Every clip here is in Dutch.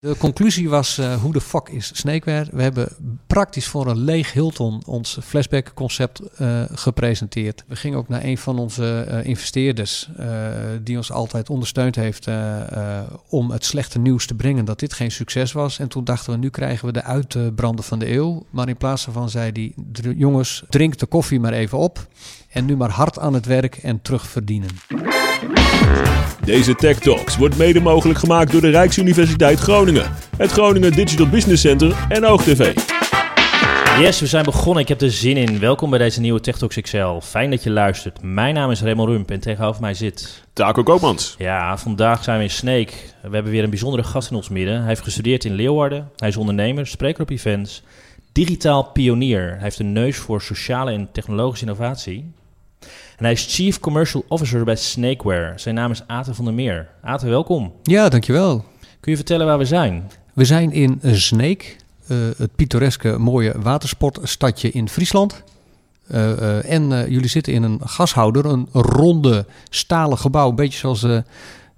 De conclusie was, uh, hoe de fuck is Snakeware? We hebben praktisch voor een leeg Hilton ons flashback concept uh, gepresenteerd. We gingen ook naar een van onze uh, investeerders, die ons altijd ondersteund heeft om het slechte nieuws te brengen dat dit geen succes was. En toen dachten we, nu krijgen we de uitbranden van de eeuw. Maar in plaats daarvan zei die jongens, drink de koffie maar even op. En nu maar hard aan het werk en terugverdienen. Deze Tech Talks wordt mede mogelijk gemaakt door de Rijksuniversiteit Groningen, het Groningen Digital Business Center en OogTV. Yes, we zijn begonnen. Ik heb er zin in. Welkom bij deze nieuwe Tech Talks XL. Fijn dat je luistert. Mijn naam is Raymond Rump en tegenover mij zit... Taco Koopmans. Ja, vandaag zijn we in Sneek. We hebben weer een bijzondere gast in ons midden. Hij heeft gestudeerd in Leeuwarden. Hij is ondernemer, spreker op events, digitaal pionier. Hij heeft een neus voor sociale en technologische innovatie. En hij is Chief Commercial Officer bij Snakeware. Zijn naam is Aten van der Meer. Aten, welkom. Ja, dankjewel. Kun je vertellen waar we zijn? We zijn in Sneek, uh, het pittoreske mooie watersportstadje in Friesland. Uh, uh, en jullie zitten in een gashouder, een ronde stalen gebouw, een beetje zoals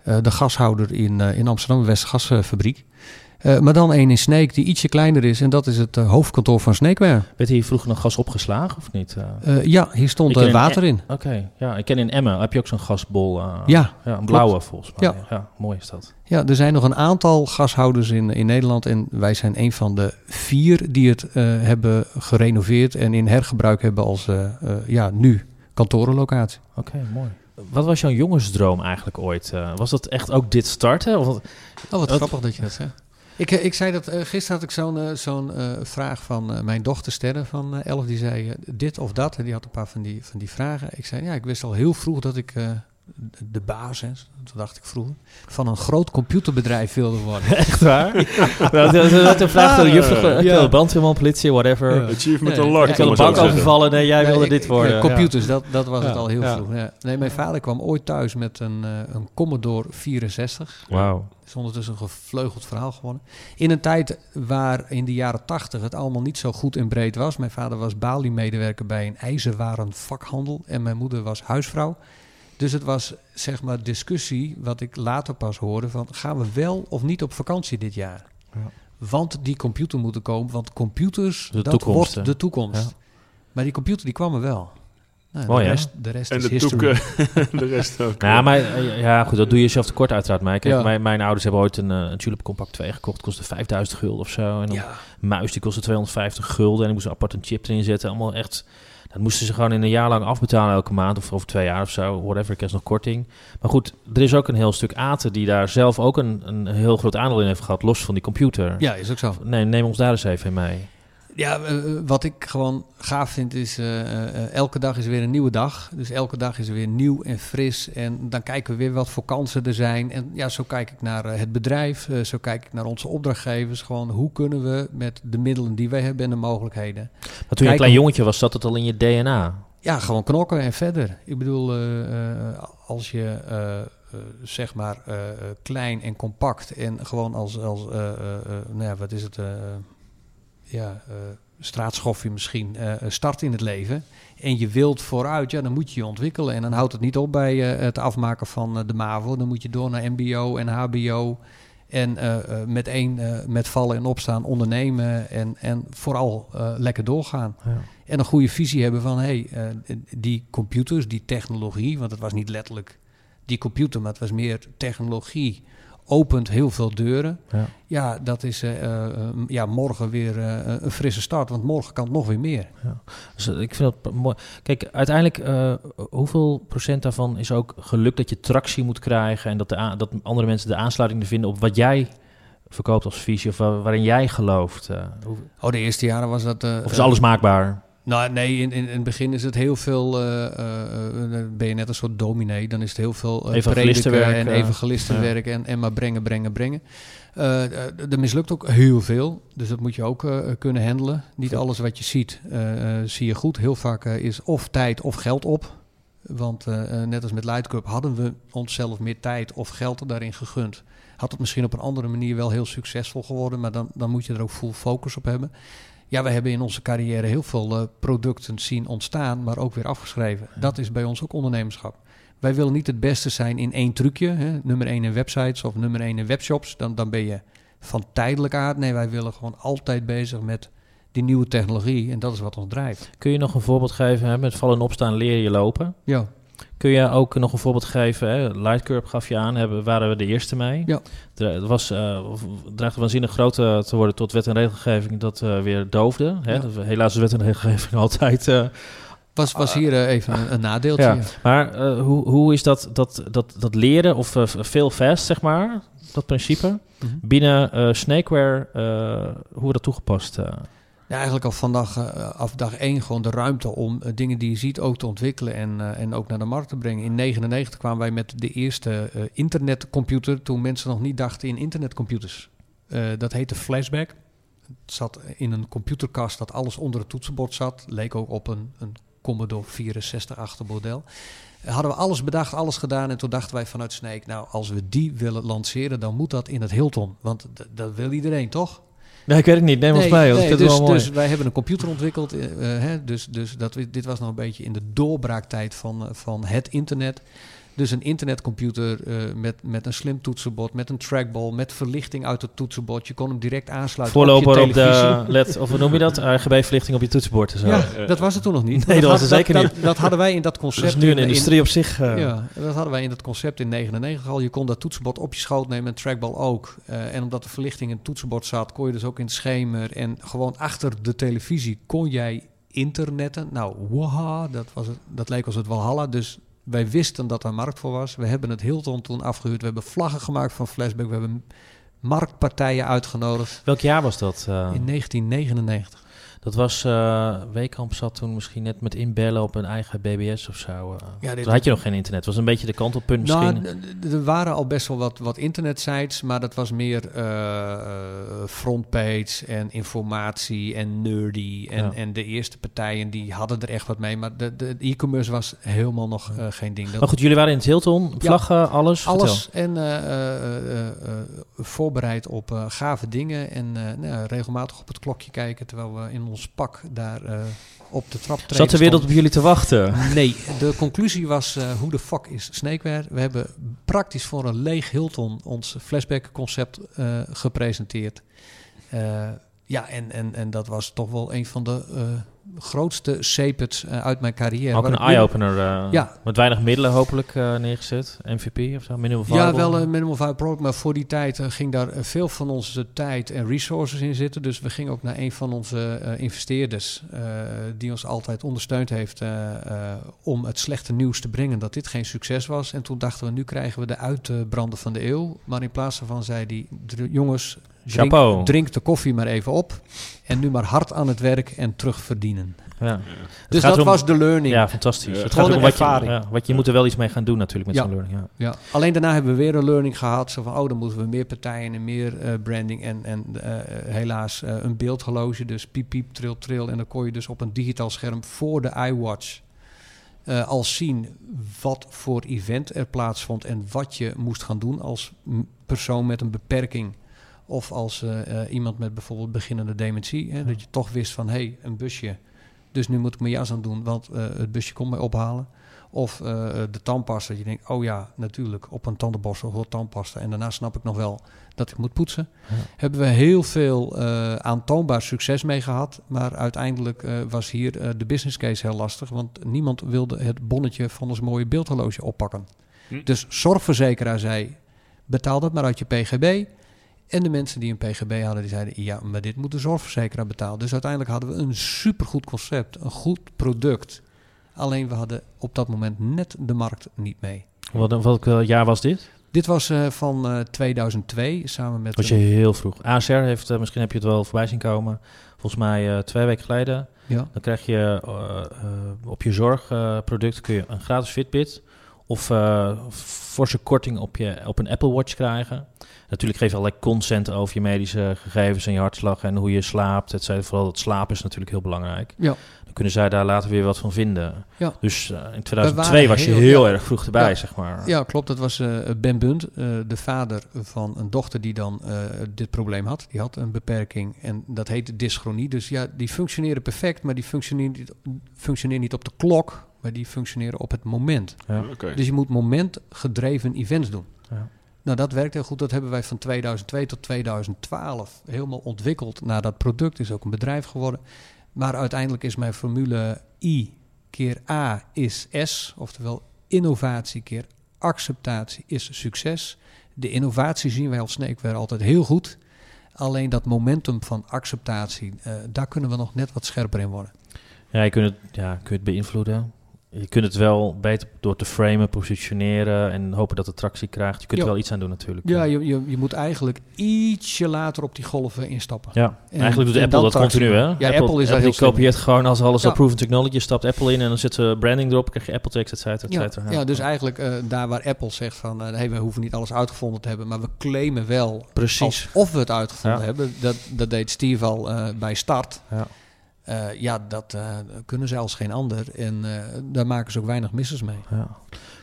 de gashouder in, in Amsterdam, Westgasfabriek. Uh, maar dan één in Sneek die ietsje kleiner is. En dat is het uh, hoofdkantoor van Snakeware. Werd hier vroeger nog gas opgeslagen of niet? Uh, ja, hier stond water in. Oké, okay. ja, ik ken in Emmen. Heb je ook zo'n gasbol? ja, ja, een blauwe volgens mij. Ja. ja. mooi is dat. Ja, er zijn nog een aantal gashouders in, in Nederland. En wij zijn een van de vier die het hebben gerenoveerd en in hergebruik hebben als ja, nu kantorenlocatie. Oké, okay, mooi. Wat was jouw jongensdroom eigenlijk ooit? was dat echt ook dit starten? Of oh, wat, wat grappig dat je dat zegt. Ik, eh, ik zei dat, uh, gisteren had ik zo'n uh, zo'n vraag van mijn dochter Sterren van elf. Die zei dit of dat. En die had een paar van die, van die vragen. Ik zei, ja, ik wist al heel vroeg dat ik de baas, hè, dat dacht ik vroeger, van een groot computerbedrijf wilde worden. Echt waar? dat is een vraag de juffrouw, ja. brandweerman, politie, whatever. Ja. Achievement ja, unlocked. Ik wil een bank overvallen, nee, jij wilde dit worden. computers, dat, dat was het al heel vroeg. Nee, mijn vader kwam ooit thuis met een, een Commodore 64. Wauw is ondertussen een gevleugeld verhaal geworden. In een tijd waar in de jaren tachtig het allemaal niet zo goed en breed was. Mijn vader was Bali-medewerker bij een ijzerwaren vakhandel en mijn moeder was huisvrouw. Dus het was zeg maar discussie, wat ik later pas hoorde, van gaan we wel of niet op vakantie dit jaar? Ja. Want die computer moeten komen, want computers, de dat toekomst, wordt de toekomst. Ja. Maar die computer die kwam er wel. Nou, Mooi, de, rest, de rest en is de history. de rest ook. Ja, maar, eh, ja, goed, dat doe je zelf tekort uiteraard. Maar kijk, mijn, mijn ouders hebben ooit een, een Tulip Compact 2 gekocht. kostte 5000 gulden of zo. En een muis die kostte 250 gulden. En ik moest een apart een chip erin zetten. Allemaal echt... Dat moesten ze gewoon in een jaar lang afbetalen elke maand. Of over twee jaar of zo. Whatever, ik heb nog korting. Maar goed, er is ook een heel stuk Aten die daar zelf ook een, een heel groot aandeel in heeft gehad. Los van die computer. Ja, is ook zo. Nee, neem ons daar eens even in mee. Ja, uh, wat ik gewoon gaaf vind is, uh, elke dag is weer een nieuwe dag. Dus elke dag is weer nieuw en fris. En dan kijken we weer wat voor kansen er zijn. En ja, zo kijk ik naar het bedrijf, zo kijk ik naar onze opdrachtgevers. Gewoon hoe kunnen we met de middelen die wij hebben en de mogelijkheden. Maar toen je een klein jongetje was, zat het al in je DNA? Ja, gewoon knokken en verder. Ik bedoel, als je zeg maar klein en compact en gewoon als, als nou ja, wat is het ja, uh, straatschoffie misschien uh, start in het leven en je wilt vooruit, ja, dan moet je je ontwikkelen. En dan houdt het niet op bij uh, het afmaken van de MAVO. Dan moet je door naar MBO en HBO. En met één, met vallen en opstaan ondernemen en, en vooral lekker doorgaan. Ja. En een goede visie hebben van, hey, die computers, die technologie, want het was niet letterlijk die computer, maar het was meer technologie opent heel veel deuren. Ja, ja dat is uh, ja, morgen weer uh, een frisse start, want morgen kan het nog weer meer. Ja. Dus ik vind dat mooi. Kijk, uiteindelijk, hoeveel procent daarvan is ook geluk dat je tractie moet krijgen en dat, de dat andere mensen de aansluiting vinden op wat jij verkoopt als visie of waarin jij gelooft? Hoe... Oh, de eerste jaren was dat... of is alles maakbaar? Nou, nee, in, in, in, het begin is het heel veel. Uh, uh, ben je net een soort dominee, dan is het heel veel uh, prediken en evangelistenwerk ja. en, en maar brengen, brengen, brengen. er mislukt ook heel veel, dus dat moet je ook kunnen handelen. Niet alles wat je ziet, zie je goed. Heel vaak is of tijd of geld op. Want net als met Lightcup hadden we onszelf meer tijd of geld daarin gegund. Had het misschien op een andere manier wel heel succesvol geworden, maar dan, dan moet je er ook full focus op hebben. Ja, we hebben in onze carrière heel veel uh, producten zien ontstaan, maar ook weer afgeschreven. Dat is bij ons ook ondernemerschap. Wij willen niet het beste zijn in één trucje. Hè? Nummer één in websites of nummer één in webshops. Dan, dan ben je van tijdelijk aard. Nee, wij willen gewoon altijd bezig met die nieuwe technologie. En dat is wat ons drijft. Kun je nog een voorbeeld geven? Hè? Met vallen en opstaan leer je lopen. Ja. Kun je ook nog een voorbeeld geven? Hè? Lightcurve gaf je aan, hebben, waren we de eerste mee. Ja. Het was, uh, dreigde waanzinnig groot uh, te worden tot wet en regelgeving dat uh, weer doofde. Hè? Ja. Helaas is wet en regelgeving altijd... was, was hier even een, een nadeeltje. Ja. Maar hoe, hoe is dat, dat, dat, dat leren of veel fast, zeg maar, dat principe, mm -hmm. binnen Snakeware, hoe wordt dat toegepast? Ja, eigenlijk al vandaag uh, af dag één gewoon de ruimte om uh, dingen die je ziet ook te ontwikkelen en, uh, en ook naar de markt te brengen. In 99 kwamen wij met de eerste internetcomputer toen mensen nog niet dachten in internetcomputers. dat heette Flashback. Het zat in een computerkast dat alles onder het toetsenbord zat. Leek ook op een, een Commodore 64 achtermodel. Hadden we alles bedacht, alles gedaan en toen dachten wij vanuit Snake, nou als we die willen lanceren, dan moet dat in het Hilton. Want dat wil iedereen toch? Nee, ik weet het niet. Neem nee, ons mee. Nee, dus, dus, wij hebben een computer ontwikkeld. Uh, hè, dus dus dat, dit was nog een beetje in de doorbraaktijd van, van het internet. Dus een internetcomputer uh, met, met een slim toetsenbord, met een trackball, met verlichting uit het toetsenbord. Je kon hem direct aansluiten Voorloper op, je op de LED, of hoe noem je dat? RGB-verlichting op je toetsenbord. Zo. Ja, dat was het toen nog niet. Nee, dat, was het zeker dat, niet. Dat, hadden wij in dat concept. Dat is nu een industrie in, op zich. Uh. Ja, dat hadden wij in dat concept in 99 al. Je kon dat toetsenbord op je schoot nemen en trackball ook. Uh, en omdat de verlichting in het toetsenbord zat, kon je dus ook in het schemer. En gewoon achter de televisie kon jij internetten. Nou, waha, dat, was het, dat leek als het Walhalla. Dus wij wisten dat er markt voor was. We hebben het Hilton toen afgehuurd. We hebben vlaggen gemaakt van Flashback. We hebben marktpartijen uitgenodigd. Welk jaar was dat? Uh... In 1999. Dat was, uh, Weekamp zat toen misschien net met inbellen op een eigen BBS of zo. Uh. Ja, toen had je nog geen internet. Het was een beetje de kantelpunt misschien. Nou, er waren al best wel wat, wat internetsites, maar dat was meer uh, frontpage en informatie en nerdy. En, ja. en de eerste partijen die hadden er echt wat mee, maar de, e-commerce was helemaal nog geen ding. Dat maar goed, jullie waren in het Hilton, vlaggen, ja, alles? Alles Vertel. en voorbereid op gave dingen en nou, regelmatig op het klokje kijken terwijl we in ons pak daar uh, op de trap Zat de wereld op jullie te wachten? Nee, de conclusie was uh, hoe de fuck is Snakeware? We hebben praktisch voor een leeg Hilton ons flashback concept uh, gepresenteerd. ja, en, en, en dat was toch wel een van de grootste sepets uh, uit mijn carrière. Ook een eye-opener. Uh, ja. Met weinig middelen hopelijk uh, neergezet. MVP of zo, minimal viable. Ja, wel een minimal viable product. Maar voor die tijd ging daar veel van onze tijd en resources in zitten. Dus we gingen ook naar een van onze investeerders... die ons altijd ondersteund heeft... om het slechte nieuws te brengen dat dit geen succes was. En toen dachten we, nu krijgen we de uitbrander van de eeuw. Maar in plaats daarvan zei die jongens... Drink, drink, de koffie maar even op. En nu maar hard aan het werk en terugverdienen. Ja. Dus dat om, was de learning. Ja, fantastisch. Ja. Het gaat om wat je, ja, wat je moet er wel iets mee gaan doen natuurlijk met ja. zo'n learning. Ja. Ja. Alleen daarna hebben we weer een learning gehad. Zo van, oh, dan moeten we meer partijen en meer uh, branding. En, en uh, helaas uh, een beeldhorloge. Dus piep, piep, tril, tril. En dan kon je dus op een digitaal scherm voor de iWatch... al zien wat voor event er plaatsvond... en wat je moest gaan doen als persoon met een beperking... Of als uh, uh, iemand met bijvoorbeeld beginnende dementie, hè, dat je toch wist van hé, hey, een busje. Dus nu moet ik mijn jas aan doen, want uh, het busje komt mij ophalen. Of de tandpasta, je denkt, oh ja, natuurlijk, op een tandenborstel hoort tandpasta. En daarna snap ik nog wel dat ik moet poetsen. Ja. Hebben we heel veel aantoonbaar succes mee gehad. Maar uiteindelijk was hier de business case heel lastig. Want niemand wilde het bonnetje van ons mooie beeldhorloge oppakken. Hm. Dus zorgverzekeraar zei, betaal dat maar uit je PGB. En de mensen die een PGB hadden, die zeiden... ja, maar dit moet de zorgverzekeraar betalen. Dus uiteindelijk hadden we een supergoed concept, een goed product. Alleen we hadden op dat moment net de markt niet mee. Wat, welk jaar was dit? Dit was uh, van uh, 2002, samen met... Was je heel vroeg. ASR heeft, uh, misschien heb je het wel voorbij zien komen... volgens mij twee weken geleden. Ja. Dan krijg je op je zorgproduct kun je een gratis Fitbit... of forse korting op, je, op een Apple Watch krijgen... Natuurlijk geef je allerlei consent over je medische gegevens en je hartslag en hoe je slaapt. Het zijn vooral het slapen is natuurlijk heel belangrijk. Ja. Dan kunnen zij daar later weer wat van vinden. Ja. Dus uh, in 2002 was je heel, heel ja. erg vroeg erbij, ja. zeg maar. Ja, klopt. Dat was uh, Ben Bunt, uh, de vader van een dochter die dan dit probleem had. Die had een beperking en dat heette dyschronie. Dus ja, die functioneren perfect, maar die functioneren niet, functioneren niet op de klok, maar die functioneren op het moment. Ja. Okay. Dus je moet momentgedreven events doen. Ja. Nou, dat werkt heel goed. Dat hebben wij van 2002 tot 2012 helemaal ontwikkeld. naar dat product is ook een bedrijf geworden. Maar uiteindelijk is mijn formule I keer A is S. Oftewel innovatie keer acceptatie is succes. De innovatie zien wij als Snakeware altijd heel goed. Alleen dat momentum van acceptatie, uh, daar kunnen we nog net wat scherper in worden. Ja, je kunt het, ja, kun je het beïnvloeden. Je kunt het wel beter door te framen, positioneren en hopen dat het tractie krijgt. Je kunt er wel iets aan doen natuurlijk. Ja, je, je, je moet eigenlijk ietsje later op die golven instappen. Ja, eigenlijk doet Apple dat continu hè? Ja, Apple, is daar heel kopieert gewoon als alles al proven technology, stapt Apple in en dan zit ze branding erop, krijg je Apple tekst, et cetera, et cetera. Ja, dus eigenlijk uh, daar waar Apple zegt van, uh, hey, we hoeven niet alles uitgevonden te hebben, maar we claimen wel Precies. of we het uitgevonden hebben. Dat, dat deed Steve al uh, bij start. Ja. Uh, ja, dat uh, kunnen ze als geen ander. En uh, daar maken ze ook weinig missers mee. Ja.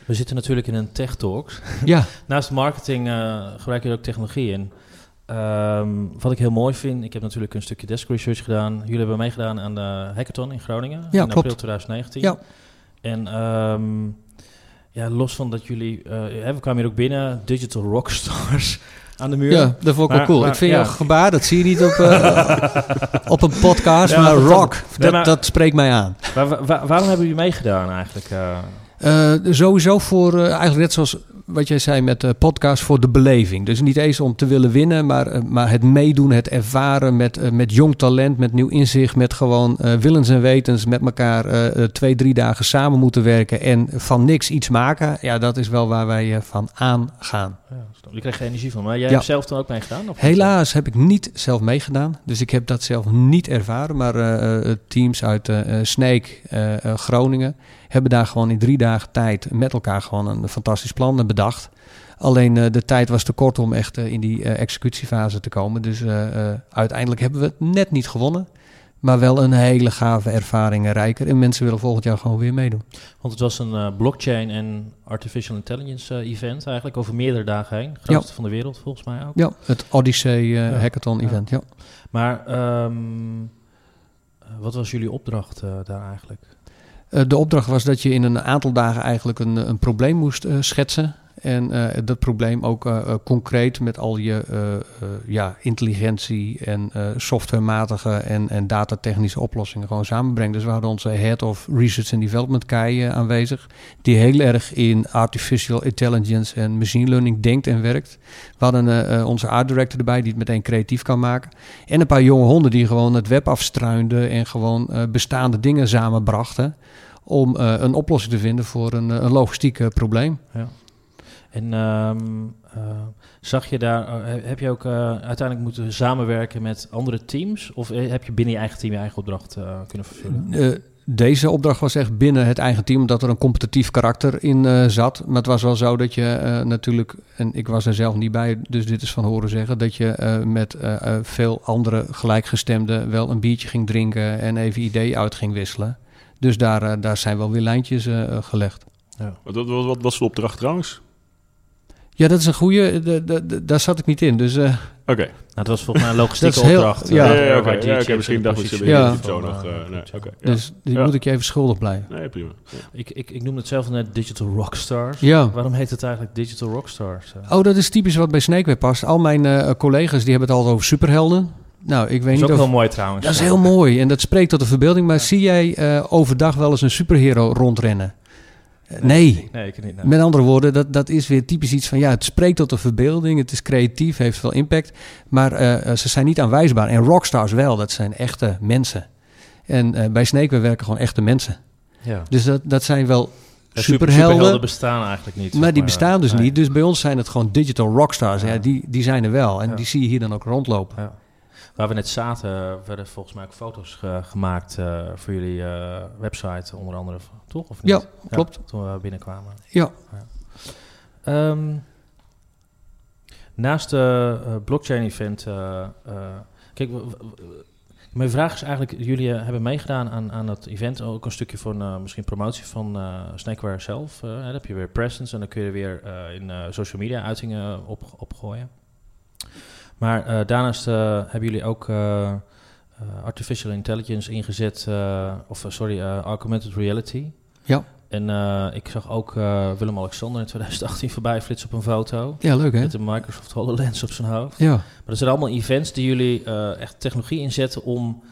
We zitten natuurlijk in een tech talks. Ja. Naast marketing gebruik je ook technologie in. Um, wat ik heel mooi vind, ik heb natuurlijk een stukje desk research gedaan. Jullie hebben meegedaan aan de hackathon in Groningen ja, in april 2019. Ja. En um, ja, los van dat jullie, we kwamen hier ook binnen, digital rockstars aan de muur. Ja, dat vond ik wel cool. ik vind ja. jouw gebaar, dat zie je niet op, uh, op een podcast, ja, maar rock, dat, maar, dat spreekt mij aan. Waar, waar, waarom hebben jullie meegedaan eigenlijk? Uh, sowieso voor, eigenlijk net zoals wat jij zei met de podcast voor de beleving. Dus niet eens om te willen winnen, maar, eh, maar het meedoen, het ervaren met, eh, met jong talent, met nieuw inzicht, met gewoon uh, willens en wetens met elkaar uh, twee, drie dagen samen moeten werken en van niks iets maken. Ja, dat is wel waar wij van aangaan. Ja, je krijgt er energie van. Maar jij hebt zelf dan ook meegedaan? Of Helaas heb ik niet zelf meegedaan. Dus ik heb dat zelf niet ervaren. Maar teams uit Snake, Groningen hebben daar gewoon in drie dagen tijd met elkaar gewoon een fantastisch plan bedacht. Alleen uh, de tijd was te kort om echt uh, in die executiefase te komen. Dus uiteindelijk hebben we het net niet gewonnen. Maar wel een hele gave ervaring rijker. En mensen willen volgend jaar gewoon weer meedoen. Want het was een blockchain en artificial intelligence event eigenlijk over meerdere dagen heen. Grootste ja. van de wereld volgens mij ook. Ja, het Odyssey ja. hackathon event. Ja. Maar um, wat was jullie opdracht daar eigenlijk? Uh, de opdracht was dat je in een aantal dagen eigenlijk een, een probleem moest uh, schetsen. En uh, dat probleem ook concreet met al je ja, intelligentie en softwarematige en, en datatechnische oplossingen gewoon samenbrengt. Dus we hadden onze Head of Research and Development KI aanwezig, die heel erg in artificial intelligence en machine learning denkt en werkt. We hadden onze art director erbij, die het meteen creatief kan maken. En een paar jonge honden die gewoon het web afstruinden en gewoon bestaande dingen samenbrachten om een oplossing te vinden voor een, een logistiek probleem. Ja. En um, uh, zag je daar, heb je ook uiteindelijk moeten samenwerken met andere teams? Of heb je binnen je eigen team je eigen opdracht kunnen vervullen? deze opdracht was echt binnen het eigen team, omdat er een competitief karakter in zat. Maar het was wel zo dat je natuurlijk, en ik was er zelf niet bij, dus dit is van horen zeggen, dat je met veel andere gelijkgestemden wel een biertje ging drinken en even ideeën uit ging wisselen. Dus daar, uh, daar zijn wel weer lijntjes uh, gelegd. Ja. Wat, wat, wat, was de opdracht trouwens? Ja, dat is een goede. Daar zat ik niet in. Dus, uh, Oké. Okay. Nou, dat was volgens mij een logistieke opdracht. ja, ja, ja, okay. ja, okay, misschien dacht ik ja. zo nog. Uh, nee, okay, dus die moet ik je even schuldig blijven. Nee, prima. Ik, ik, ik noem het zelf net Digital Rockstars. Ja. Waarom heet het eigenlijk Digital Rockstars? Oh, dat is typisch wat bij Snakeware past. Al mijn uh, collega's die hebben het altijd over superhelden. Nou, ik weet dat is ook of... heel mooi trouwens. Dat is heel mooi en dat spreekt tot de verbeelding. Maar zie jij uh, overdag wel eens een superhero rondrennen? Uh, nee. nee, ik niet. Met andere woorden, dat, dat is weer typisch iets van ja, het spreekt tot de verbeelding. Het is creatief, heeft veel impact. Maar uh, ze zijn niet aanwijsbaar. En rockstars wel, dat zijn echte mensen. En bij Snake werken gewoon echte mensen. Ja. Dus dat, dat zijn wel ja, superhelden. Superhelden bestaan eigenlijk niet. Maar die bestaan dus niet. Dus bij ons zijn het gewoon digital rockstars. Ja. ja die, die zijn er wel. En die zie je hier dan ook rondlopen. Ja. Waar we net zaten, werden volgens mij ook foto's gemaakt uh, voor jullie uh, website, onder andere, toch? Of niet? Ja, klopt. Ja, toen we binnenkwamen. Ja. ja. Um, naast de uh, blockchain-event, kijk, mijn vraag is eigenlijk, jullie hebben meegedaan aan, aan dat event, ook een stukje van misschien promotie van Snakeware zelf. dan heb je weer presence en dan kun je weer in social media uitingen op, opgooien. Maar uh, daarnaast uh, hebben jullie ook uh, artificial intelligence ingezet, of sorry, augmented reality. Ja. En uh, ik zag ook uh, Willem-Alexander in 2018 voorbij flitsen op een foto. Ja, leuk hè? Met een Microsoft HoloLens op zijn hoofd. Ja. Maar dat zijn allemaal events die jullie uh, echt technologie inzetten om,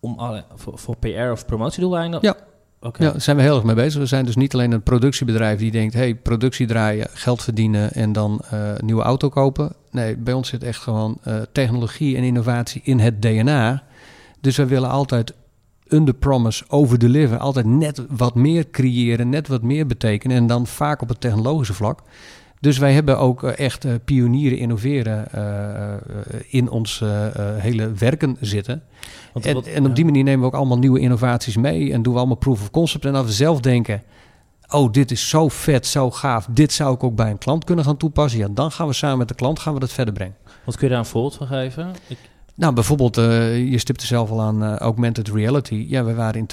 om alle, voor, voor PR of promotiedoeleinden? Ja. Ja, daar zijn we heel erg mee bezig. We zijn dus niet alleen een productiebedrijf die denkt... hey, productie draaien, geld verdienen en dan een nieuwe auto kopen. Nee, bij ons zit echt gewoon technologie en innovatie in het DNA. Dus we willen altijd under promise, over deliver. Altijd net wat meer creëren, net wat meer betekenen. En dan vaak op het technologische vlak. Dus wij hebben ook echt pionieren innoveren uh, in ons hele werken zitten. Want, en, en, op die manier nemen we ook allemaal nieuwe innovaties mee. En doen we allemaal proof of concept. En als we zelf denken, oh dit is zo vet, zo gaaf. Dit zou ik ook bij een klant kunnen gaan toepassen. Ja, dan gaan we samen met de klant gaan we dat verder brengen. Wat kun je daar een voorbeeld van geven? Ik... Nou, bijvoorbeeld, uh, je stipte zelf al aan uh, augmented reality. Ja, we waren in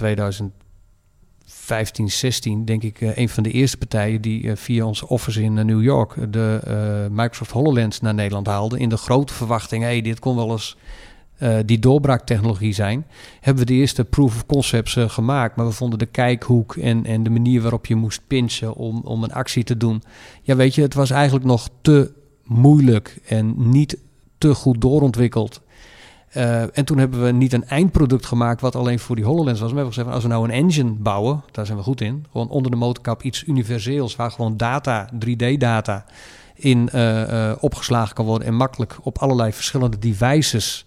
2015, 16, denk ik, uh, een van de eerste partijen die via onze office in New York de Microsoft HoloLens naar Nederland haalde. In de grote verwachting, hey, dit kon wel eens die doorbraaktechnologie zijn. Hebben we de eerste proof of concepts gemaakt. Maar we vonden de kijkhoek en, en de manier waarop je moest pinchen om, om een actie te doen. Ja, weet je, het was eigenlijk nog te moeilijk en niet te goed doorontwikkeld. Uh, en toen hebben we niet een eindproduct gemaakt wat alleen voor die HoloLens was. Maar we hebben gezegd, als we nou een engine bouwen, daar zijn we goed in. Gewoon onder de motorkap iets universeels, waar gewoon data, 3D-data, in uh, uh, opgeslagen kan worden. En makkelijk op allerlei verschillende devices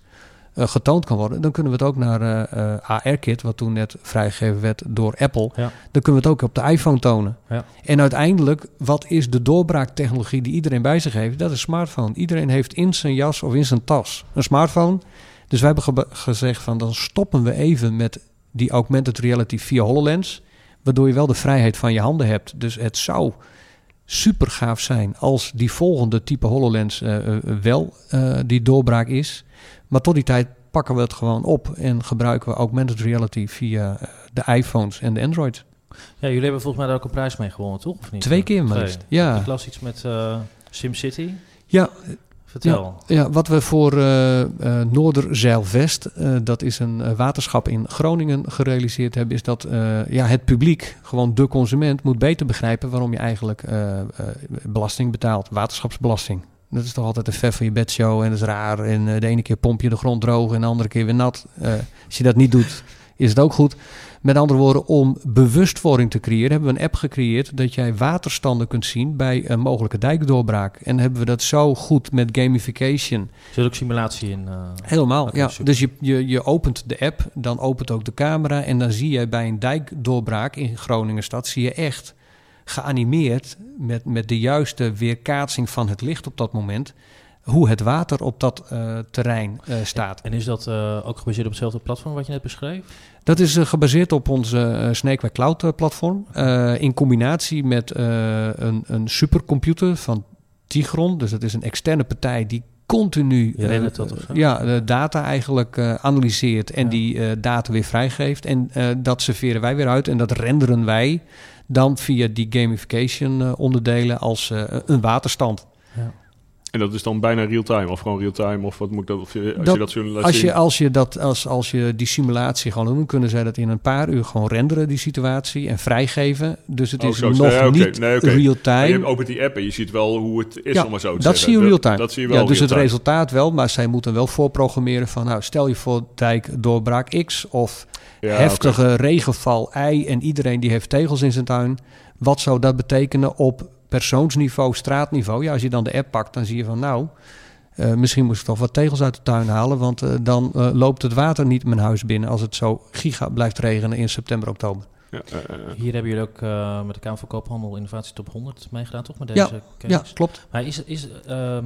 getoond kan worden. Dan kunnen we het ook naar AR-kit, wat toen net vrijgegeven werd door Apple. Ja. Dan kunnen we het ook op de iPhone tonen. Ja. En uiteindelijk, wat is de doorbraaktechnologie die iedereen bij zich heeft? Dat is smartphone. Iedereen heeft in zijn jas of in zijn tas een smartphone. Dus wij hebben gezegd van dan stoppen we even met die augmented reality via HoloLens. Waardoor je wel de vrijheid van je handen hebt. Dus het zou super gaaf zijn als die volgende type HoloLens uh, wel uh, die doorbraak is. Maar tot die tijd pakken we het gewoon op en gebruiken we augmented reality via de iPhones en de Android. Ja, jullie hebben volgens mij daar ook een prijs mee gewonnen, toch? Of niet? Twee keer maar. Ja. Ik las iets met SimCity. Ja, Ja, ja wat we voor uh, uh, Noorderzeilvest, uh, dat is een waterschap in Groningen, gerealiseerd hebben, is dat ja, het publiek, gewoon de consument, moet beter begrijpen waarom je eigenlijk belasting betaalt, waterschapsbelasting. Dat is toch altijd een ver van je bedshow en dat is raar. En de ene keer pomp je de grond droog en de andere keer weer nat. als je dat niet doet, is het ook goed. Met andere woorden, om bewustwording te creëren, hebben we een app gecreëerd dat jij waterstanden kunt zien bij een mogelijke dijkdoorbraak. En hebben we dat zo goed met gamification. Zit ook simulatie in? Uh, Helemaal, ja. Dus je, je, je opent de app, dan opent ook de camera en dan zie je bij een dijkdoorbraak in Groningenstad, zie je echt geanimeerd met, met de juiste weerkaatsing van het licht op dat moment hoe het water op dat uh, terrein uh, staat. En is dat uh, ook gebaseerd op hetzelfde platform wat je net beschreef? Dat is gebaseerd op onze Snakeway Cloud platform. in combinatie met een, een supercomputer van Tigron. Dus dat is een externe partij die continu ja, de data eigenlijk analyseert en ja. die data weer vrijgeeft. En dat serveren wij weer uit en dat renderen wij dan via die gamification onderdelen als een waterstand. Ja. En dat is dan bijna real-time of gewoon real-time of wat moet dat? Of je, als je dat zo als je, als je dat als, als je die simulatie gewoon doen, kunnen zij dat in een paar uur gewoon renderen die situatie en vrijgeven. Dus het oh, is nog nee, niet nee, okay. real-time. Je opent die app en je ziet wel hoe het is ja, om maar zo te dat zie je real-time. Dat, zie je wel. Ja, dus het resultaat wel, maar zij moeten wel voorprogrammeren van nou stel je voor dijk doorbraak X of ja, heftige okay. regenval Y en iedereen die heeft tegels in zijn tuin. Wat zou dat betekenen op persoonsniveau, straatniveau. Ja, als je dan de app pakt, dan zie je van nou, uh, misschien moest ik toch wat tegels uit de tuin halen, want uh, dan uh, loopt het water niet mijn huis binnen als het zo giga blijft regenen in september, oktober. Ja, Hier hebben jullie ook met de Kamer van Koophandel Innovatie Top 100 meegedaan, toch? Met deze ja, case? Ja, klopt. Maar is, is, ehm,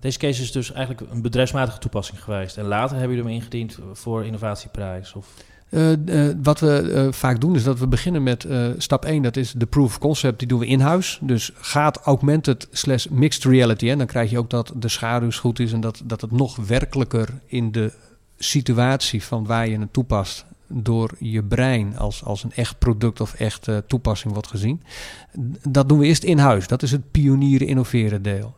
deze case is dus eigenlijk een bedrijfsmatige toepassing geweest. En later hebben jullie hem ingediend voor innovatieprijs? Of? Uh, uh, wat we uh, vaak doen is dat we beginnen met stap 1, dat is de proof of concept, die doen we in huis. Dus gaat augmented slash mixed reality. En dan krijg je ook dat de schaduw goed is en dat, dat het nog werkelijker in de situatie van waar je het toepast door je brein als, als een echt product of echt toepassing wordt gezien. Dat doen we eerst in huis. Dat is het pionieren innoveren deel.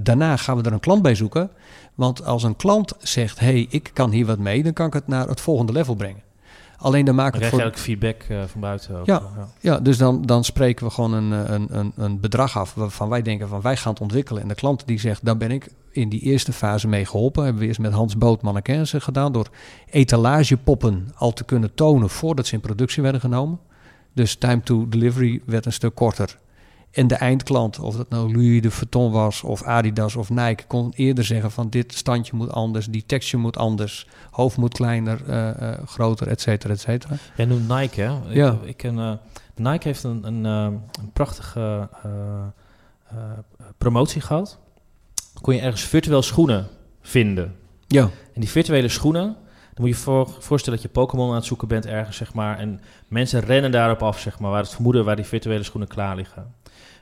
daarna gaan we er een klant bij zoeken. Want als een klant zegt, hey, ik kan hier wat mee, dan kan ik het naar het volgende level brengen. Alleen dan maken we... voor... feedback van buiten ook. Ja, ja. ja, dus dan, dan spreken we gewoon een, een, een, een bedrag af waarvan wij denken van wij gaan het ontwikkelen. En de klant die zegt, daar ben ik in die eerste fase mee geholpen. Hebben we eerst met Hans Boot mannequins gedaan door etalagepoppen al te kunnen tonen voordat ze in productie werden genomen. Dus time to delivery werd een stuk korter. En de eindklant, of dat nou Louis de Vuitton was, of Adidas of Nike, kon eerder zeggen van dit standje moet anders, die texture moet anders, hoofd moet kleiner, uh, uh, groter, et cetera, et cetera. Jij noemt Nike, hè? Ja. Ik, ik ken, uh, Nike heeft een, een, een prachtige promotie gehad. Kon je ergens virtueel schoenen vinden. Ja. En die virtuele schoenen, dan moet je voor, voorstellen dat je Pokémon aan het zoeken bent ergens, zeg maar. En mensen rennen daarop af, zeg maar, waar het vermoeden waar die virtuele schoenen klaar liggen.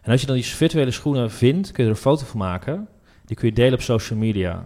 En als je dan die virtuele schoenen vindt, kun je er een foto van maken. Die kun je delen op social media.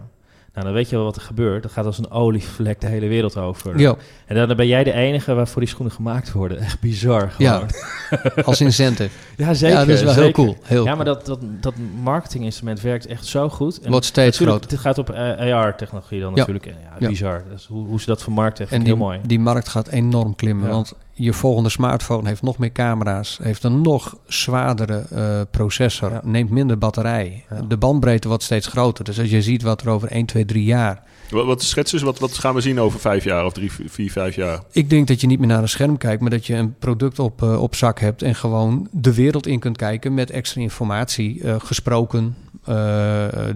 Nou, dan weet je wel wat er gebeurt. Dat gaat als een olievlek de hele wereld over. En dan ben jij de enige waarvoor die schoenen gemaakt worden. Echt bizar gewoon. Ja, als incentive. ja, zeker. Ja, dat is wel heel cool. Heel ja, maar dat, dat, dat marketinginstrument werkt echt zo goed. En Wordt steeds groter. Het gaat op AR-technologie dan natuurlijk. Ja, bizar. Dus hoe, hoe ze dat vermarkten, echt en heel mooi. die markt gaat enorm klimmen. Want je volgende smartphone heeft nog meer camera's, heeft een nog zwaardere uh, processor, neemt minder batterij. De bandbreedte wordt steeds groter. Dus als je ziet wat er over 1, 2, 3 jaar. Wat, wat schetsen wat, wat gaan we zien over 5 jaar of 3, 4, 5 jaar? Ik denk dat je niet meer naar een scherm kijkt, maar dat je een product op, uh, op zak hebt en gewoon de wereld in kunt kijken met extra informatie, uh, gesproken.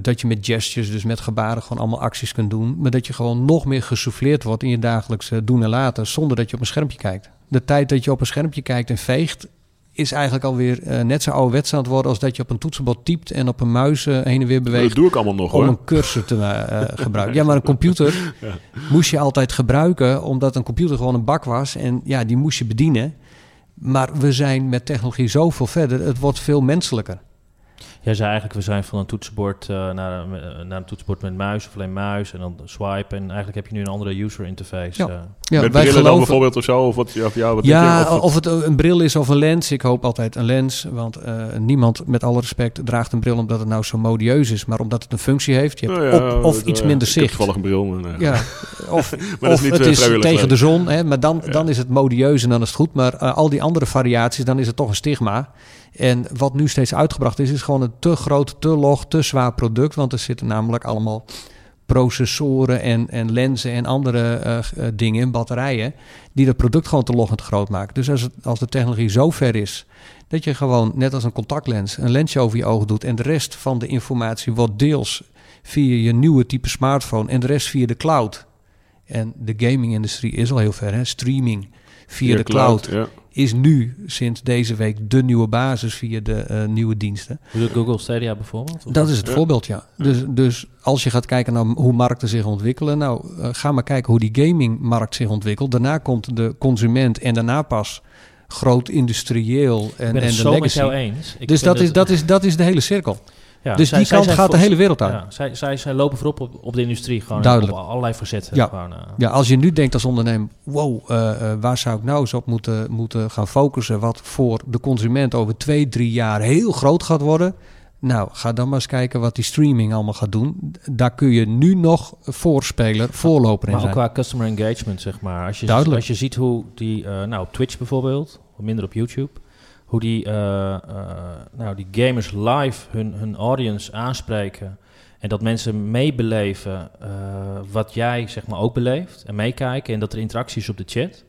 dat je met gestures, dus met gebaren, gewoon allemaal acties kunt doen. Maar dat je gewoon nog meer gesouffleerd wordt in je dagelijkse doen en laten, zonder dat je op een schermpje kijkt de tijd dat je op een schermpje kijkt en veegt, is eigenlijk alweer uh, net zo ouderwets aan het worden als dat je op een toetsenbord typt en op een muis uh, heen en weer beweegt. Dat doe ik allemaal nog om hoor. een cursor te uh, gebruiken. Ja, maar een computer ja. moest je altijd gebruiken omdat een computer gewoon een bak was en ja, die moest je bedienen. Maar we zijn met technologie zoveel verder, het wordt veel menselijker. Jij zei eigenlijk, we zijn van een toetsenbord uh, naar, uh, naar een toetsenbord met muis of alleen muis en dan swipe. En eigenlijk heb je nu een andere user interface. Ja. Uh. Ja, met wij geloven... dan bijvoorbeeld of zo? Of wat, of, ja, wat ja je, of, of, het een bril is of een lens. Ik hoop altijd een lens, want niemand, met alle respect, draagt een bril omdat het nou zo modieus is. Maar omdat het een functie heeft. Je hebt oh ja, op, of iets minder zicht. Ik toevallig een bril. Maar, ja, of, maar of is het is tegen de zon. Hè, maar dan, dan is het modieus en dan is het goed. Maar al die andere variaties, dan is het toch een stigma. En wat nu steeds uitgebracht is, is gewoon een te groot, te log, te zwaar product. Want er zitten namelijk allemaal processoren en, en lenzen en andere uh, dingen in, batterijen, die het product gewoon te log en te groot maken. Dus als, het, als de technologie zo ver is dat je gewoon, net als een contactlens, een lensje over je ogen doet en de rest van de informatie wordt deels via je nieuwe type smartphone en de rest via de cloud. En de gaming-industrie is al heel ver, hè? streaming via, de, cloud, is nu sinds deze week de nieuwe basis via de uh, nieuwe diensten. Google Stadia bijvoorbeeld? Dat is het voorbeeld, ja. Dus, dus als je gaat kijken naar hoe markten zich ontwikkelen, nou uh, ga maar kijken hoe die gamingmarkt zich ontwikkelt. Daarna komt de consument en daarna pas groot industrieel en, en de zo legacy. met jou eens. Ik dus dat is, dat, is, dat is de hele cirkel. Ja, dus zij, die kant gaat de hele wereld uit. Ja, zij, zij, zij lopen voorop op, op de industrie, gewoon Duidelijk. op allerlei facetten. Ja. Gewoon, uh. ja, als je nu denkt als ondernemer, wow, uh, uh, waar zou ik nou eens op moeten, moeten gaan focussen, wat voor de consument over twee, drie jaar heel groot gaat worden. Nou, ga dan maar eens kijken wat die streaming allemaal gaat doen. Daar kun je nu nog voorspeler, voorloper in maar zijn. Maar ook qua customer engagement, zeg maar. Als je, Duidelijk. als je ziet hoe die, nou op Twitch bijvoorbeeld, minder op YouTube hoe die, uh, uh, nou, die gamers live hun, hun audience aanspreken. En dat mensen meebeleven uh, wat jij zeg maar ook beleeft en meekijken. En dat er interactie is op de chat.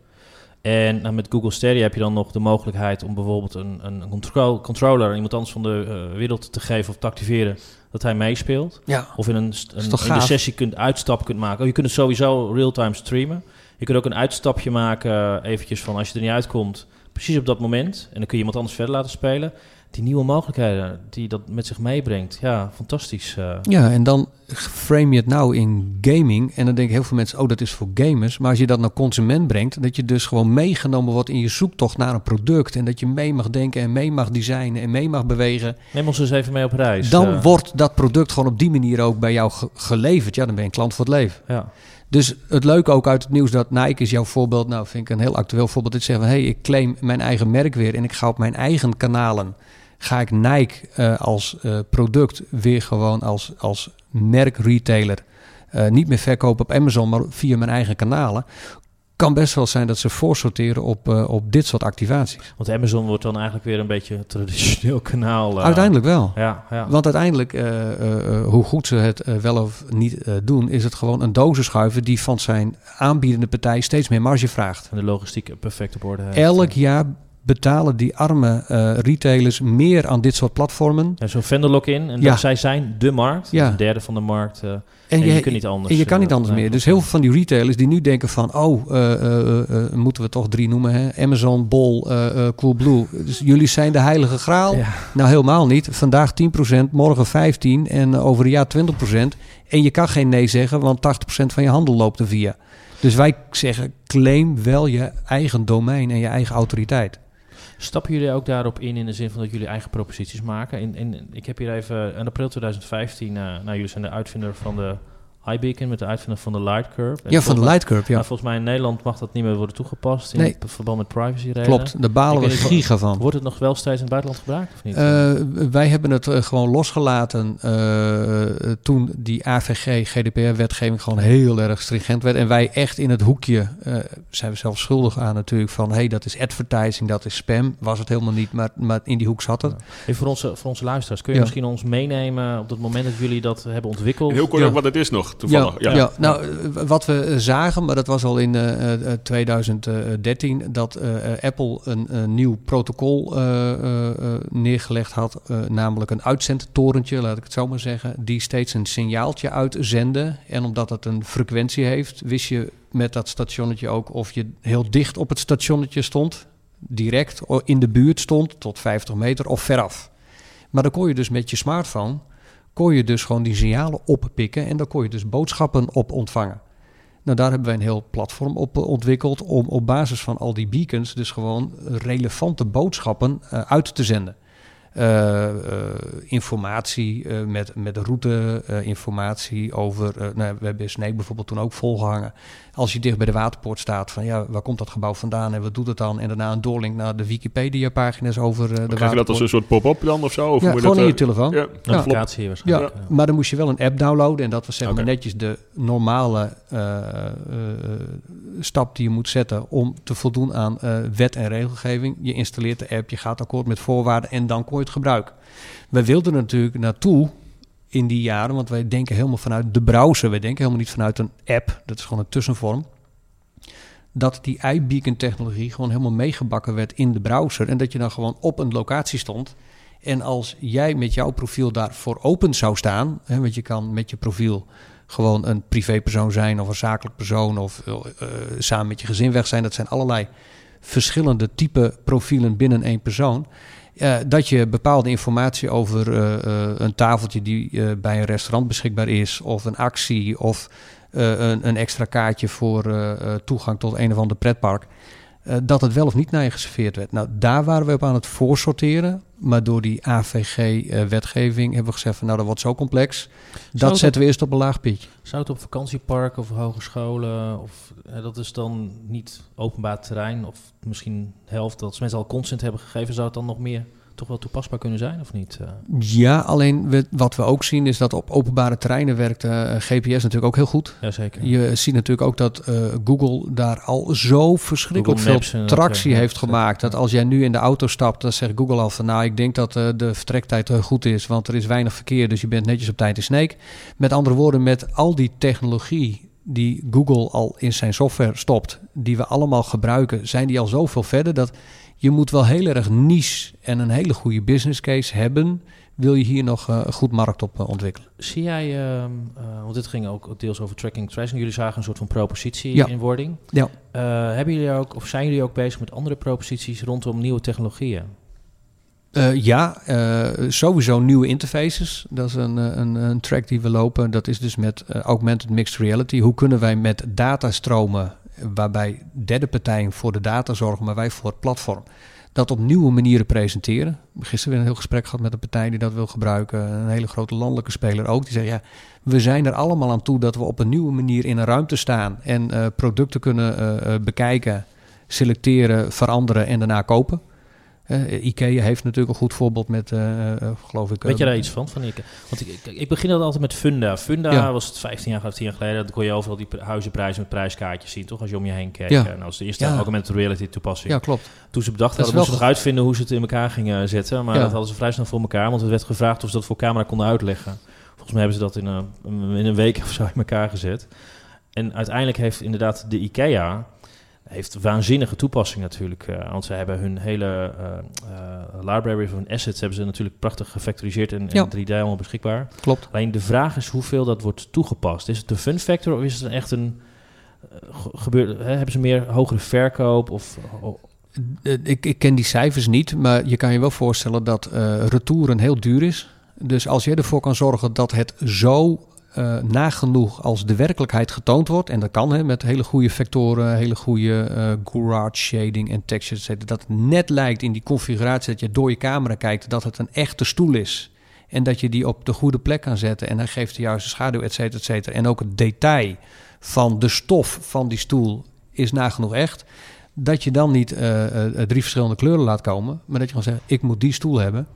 En nou, met Google Stadia heb je dan nog de mogelijkheid om bijvoorbeeld een, een control, controller iemand anders van de wereld te geven of te activeren. Dat hij meespeelt. Ja. Of in een, een, in de sessie kunt uitstap kunt maken. Oh, je kunt het sowieso real-time streamen. Je kunt ook een uitstapje maken, eventjes van als je er niet uitkomt precies op dat moment. En dan kun je iemand anders verder laten spelen. Die nieuwe mogelijkheden die dat met zich meebrengt. Ja, fantastisch. Uh. Ja, en dan frame je het nou in gaming. En dan denken heel veel mensen, oh, dat is voor gamers. Maar als je dat naar consument brengt, dat je dus gewoon meegenomen wordt in je zoektocht naar een product. En dat je mee mag denken en mee mag designen en mee mag bewegen. Neem ons eens even mee op reis. Dan uh. wordt dat product gewoon op die manier ook bij jou ge geleverd. Ja, dan ben je een klant voor het leven. Ja. Dus het leuke ook uit het nieuws dat Nike is jouw voorbeeld. Nou, vind ik een heel actueel voorbeeld. Dat zeggen van, hé, hey, ik claim mijn eigen merk weer en ik ga op mijn eigen kanalen. Ga ik Nike uh, als uh, product weer gewoon als, als merk retailer uh, niet meer verkopen op Amazon, maar via mijn eigen kanalen. Kan best wel zijn dat ze voorsorteren op, uh, op dit soort activaties. Want Amazon wordt dan eigenlijk weer een beetje een traditioneel kanaal. Uh, uiteindelijk wel. Ja, ja. Want uiteindelijk, uh, hoe goed ze het wel of niet doen, is het gewoon een dozenschuiver die van zijn aanbiedende partij steeds meer marge vraagt. En de logistiek perfect op orde heeft. Elk jaar betalen die arme uh, retailers meer aan dit soort platformen. Ja, Zo'n vendor lock-in. En ja. zij zijn de markt. Ja. Een derde van de markt. Uh, en, je, je, kunt niet anders. En je kan niet anders meer. Dus heel veel van die retailers die nu denken van... oh, moeten we toch drie noemen, hè? Amazon, Bol, Coolblue. Dus jullie zijn de heilige graal. Ja. Nou, helemaal niet. Vandaag 10%, morgen 15% en over een jaar 20%. En je kan geen nee zeggen, want 80% van je handel loopt er via. Dus wij zeggen, claim wel je eigen domein en je eigen autoriteit. Stappen jullie ook daarop in in de zin van dat jullie eigen proposities maken? In, in, ik heb hier even in april 2015, uh, nou jullie zijn de uitvinder van de iBeacon met de uitvinder van de Light Curve. ja, van de Light Curve, ja. volgens mij in Nederland mag dat niet meer worden toegepast in nee. verband met privacyredenen. Klopt, daar balen we giga van. Wordt het nog wel steeds in het buitenland gebruikt of niet? Uh, wij hebben het uh, gewoon losgelaten uh, toen die AVG, GDPR-wetgeving gewoon heel erg stringent werd. En wij echt in het hoekje, zijn we zelf schuldig aan natuurlijk, van hé, hey, dat is advertising, dat is spam. Was het helemaal niet, maar, maar in die hoek zat het. Hey, voor, onze, voor onze luisteraars, kun je ja. misschien ons meenemen op het moment dat jullie dat hebben ontwikkeld? Heel kort ja. wat het is nog. Ja, ja. nou, wat we zagen, maar dat was al in uh, 2013, dat uh, Apple een, een, nieuw protocol uh, neergelegd had, namelijk een uitzendtorentje, laat ik het zo maar zeggen, die steeds een signaaltje uitzende. En omdat het een frequentie heeft, wist je met dat stationnetje ook of je heel dicht op het stationnetje stond, direct in de buurt stond, tot 50 meter of veraf. Maar dan kon je dus met je smartphone kon je dus gewoon die signalen oppikken en dan kon je dus boodschappen op ontvangen. Nou, daar hebben wij een heel platform op eh, ontwikkeld om op basis van al die beacons dus gewoon relevante boodschappen uh, uit te zenden. Uh, informatie uh, met, met route, informatie over. nou, we hebben Snake bijvoorbeeld toen ook volgehangen. Als je dicht bij de waterpoort staat, van ja, waar komt dat gebouw vandaan en wat doet het dan? En daarna een doorlink naar de Wikipedia-pagina's over de waterpoort. Krijg je dat als een soort pop-up dan of zo? Of ja, gewoon in je telefoon. Ja, applicatie waarschijnlijk. Ja, maar dan moest je wel een app downloaden en dat was zeg maar netjes de normale stap die je moet zetten om te voldoen aan wet en regelgeving. Je installeert de app, je gaat akkoord met voorwaarden en dan kon je het gebruiken. We wilden natuurlijk naartoe in die jaren, want wij denken helemaal vanuit de browser. Wij denken helemaal niet vanuit een app. Dat is gewoon een tussenvorm. Dat die iBeacon technologie gewoon helemaal meegebakken werd in de browser. En dat je dan gewoon op een locatie stond. En als jij met jouw profiel daarvoor open zou staan, hè, want je kan met je profiel gewoon een privépersoon zijn of een zakelijk persoon of uh, samen met je gezin weg zijn. Dat zijn allerlei verschillende type profielen binnen één persoon. Uh, dat je bepaalde informatie over uh, uh, een tafeltje die bij een restaurant beschikbaar is, of een actie, of een, een, extra kaartje voor toegang tot een of ander pretpark, dat het wel of niet naar je geserveerd werd. Nou, daar waren we op aan het voorsorteren. Maar door die AVG-wetgeving hebben we gezegd van nou, dat wordt zo complex. dat zetten we eerst op een laag pitje. Zou het op vakantieparken of hogescholen, of dat is dan niet openbaar terrein, of misschien helft, dat mensen al consent hebben gegeven, zou het dan nog meer toch wel toepasbaar kunnen zijn, of niet? Eh, ja, alleen we, wat we ook zien is dat op openbare terreinen werkt uh, eh, GPS natuurlijk ook heel goed. Jazeker. Je ziet natuurlijk ook dat uh, Google daar al zo verschrikkelijk veel tractie heeft gemaakt. Dat als jij nu in de auto stapt, dan zegt Google al van nou, ik denk dat de vertrektijd goed is, want er is weinig verkeer, dus je bent netjes op tijd in Snake. Met andere woorden, met al die technologie die Google al in zijn software stopt, die we allemaal gebruiken, zijn die al zoveel verder dat je moet wel heel erg niche en een hele goede business case hebben. Wil je hier nog uh, een goed markt op uh, ontwikkelen? Zie jij, uh, want dit ging ook deels over tracking tracing. Jullie zagen een soort van propositie ja. in wording. Ja. hebben jullie ook, of zijn jullie ook bezig met andere proposities rondom nieuwe technologieën? ja, sowieso nieuwe interfaces. Dat is een, een, een, track die we lopen. Dat is dus met augmented mixed reality. Hoe kunnen wij met datastromen waarbij derde partijen voor de data zorgen, maar wij voor het platform. Dat op nieuwe manieren presenteren. Gisteren weer een heel gesprek gehad met een partij die dat wil gebruiken. Een hele grote landelijke speler ook. Die zegt ja, we zijn er allemaal aan toe dat we op een nieuwe manier in een ruimte staan. En uh, producten kunnen uh, bekijken, selecteren, veranderen en daarna kopen. Uh, IKEA heeft natuurlijk een goed voorbeeld met, uh, geloof ik... Weet je daar iets van, van IKEA? Want ik, ik, ik begin altijd met Funda. Funda was het 15 jaar, 15 jaar geleden. Dan kon je overal die huizenprijzen met prijskaartjes zien, toch? Als je om je heen keek. Ja. En als de eerste ja. augmented reality toepassing. Ja, klopt. Toen ze bedacht hadden, moesten ze nog uitvinden hoe ze het in elkaar gingen zetten. Maar dat hadden ze vrij snel voor elkaar. Want het werd gevraagd of ze dat voor camera konden uitleggen. Volgens mij hebben ze dat in een, in een week of zo in elkaar gezet. En uiteindelijk heeft inderdaad de IKEA heeft waanzinnige toepassing natuurlijk. Uh, want ze hebben hun hele uh, library van assets hebben ze natuurlijk prachtig gefactoriseerd en, ja. 3D allemaal beschikbaar. Klopt. Alleen de vraag is hoeveel dat wordt toegepast. Is het een fun factor of is het echt een gebeurt? Hebben ze meer hogere verkoop of? Ik, ik ken die cijfers niet, maar je kan je wel voorstellen dat retouren heel duur is. Dus als je ervoor kan zorgen dat het zo uh, nagenoeg als de werkelijkheid getoond wordt, en dat kan met hele goede vectoren, hele goede uh, garage shading en textures, dat het net lijkt in die configuratie dat je door je camera kijkt dat het een echte stoel is. En dat je die op de goede plek kan zetten en hij geeft de juiste schaduw, et cetera, et cetera. En ook het detail van de stof van die stoel is nagenoeg echt. Dat je dan niet uh, drie verschillende kleuren laat komen, maar dat je gewoon zegt, ik moet die stoel hebben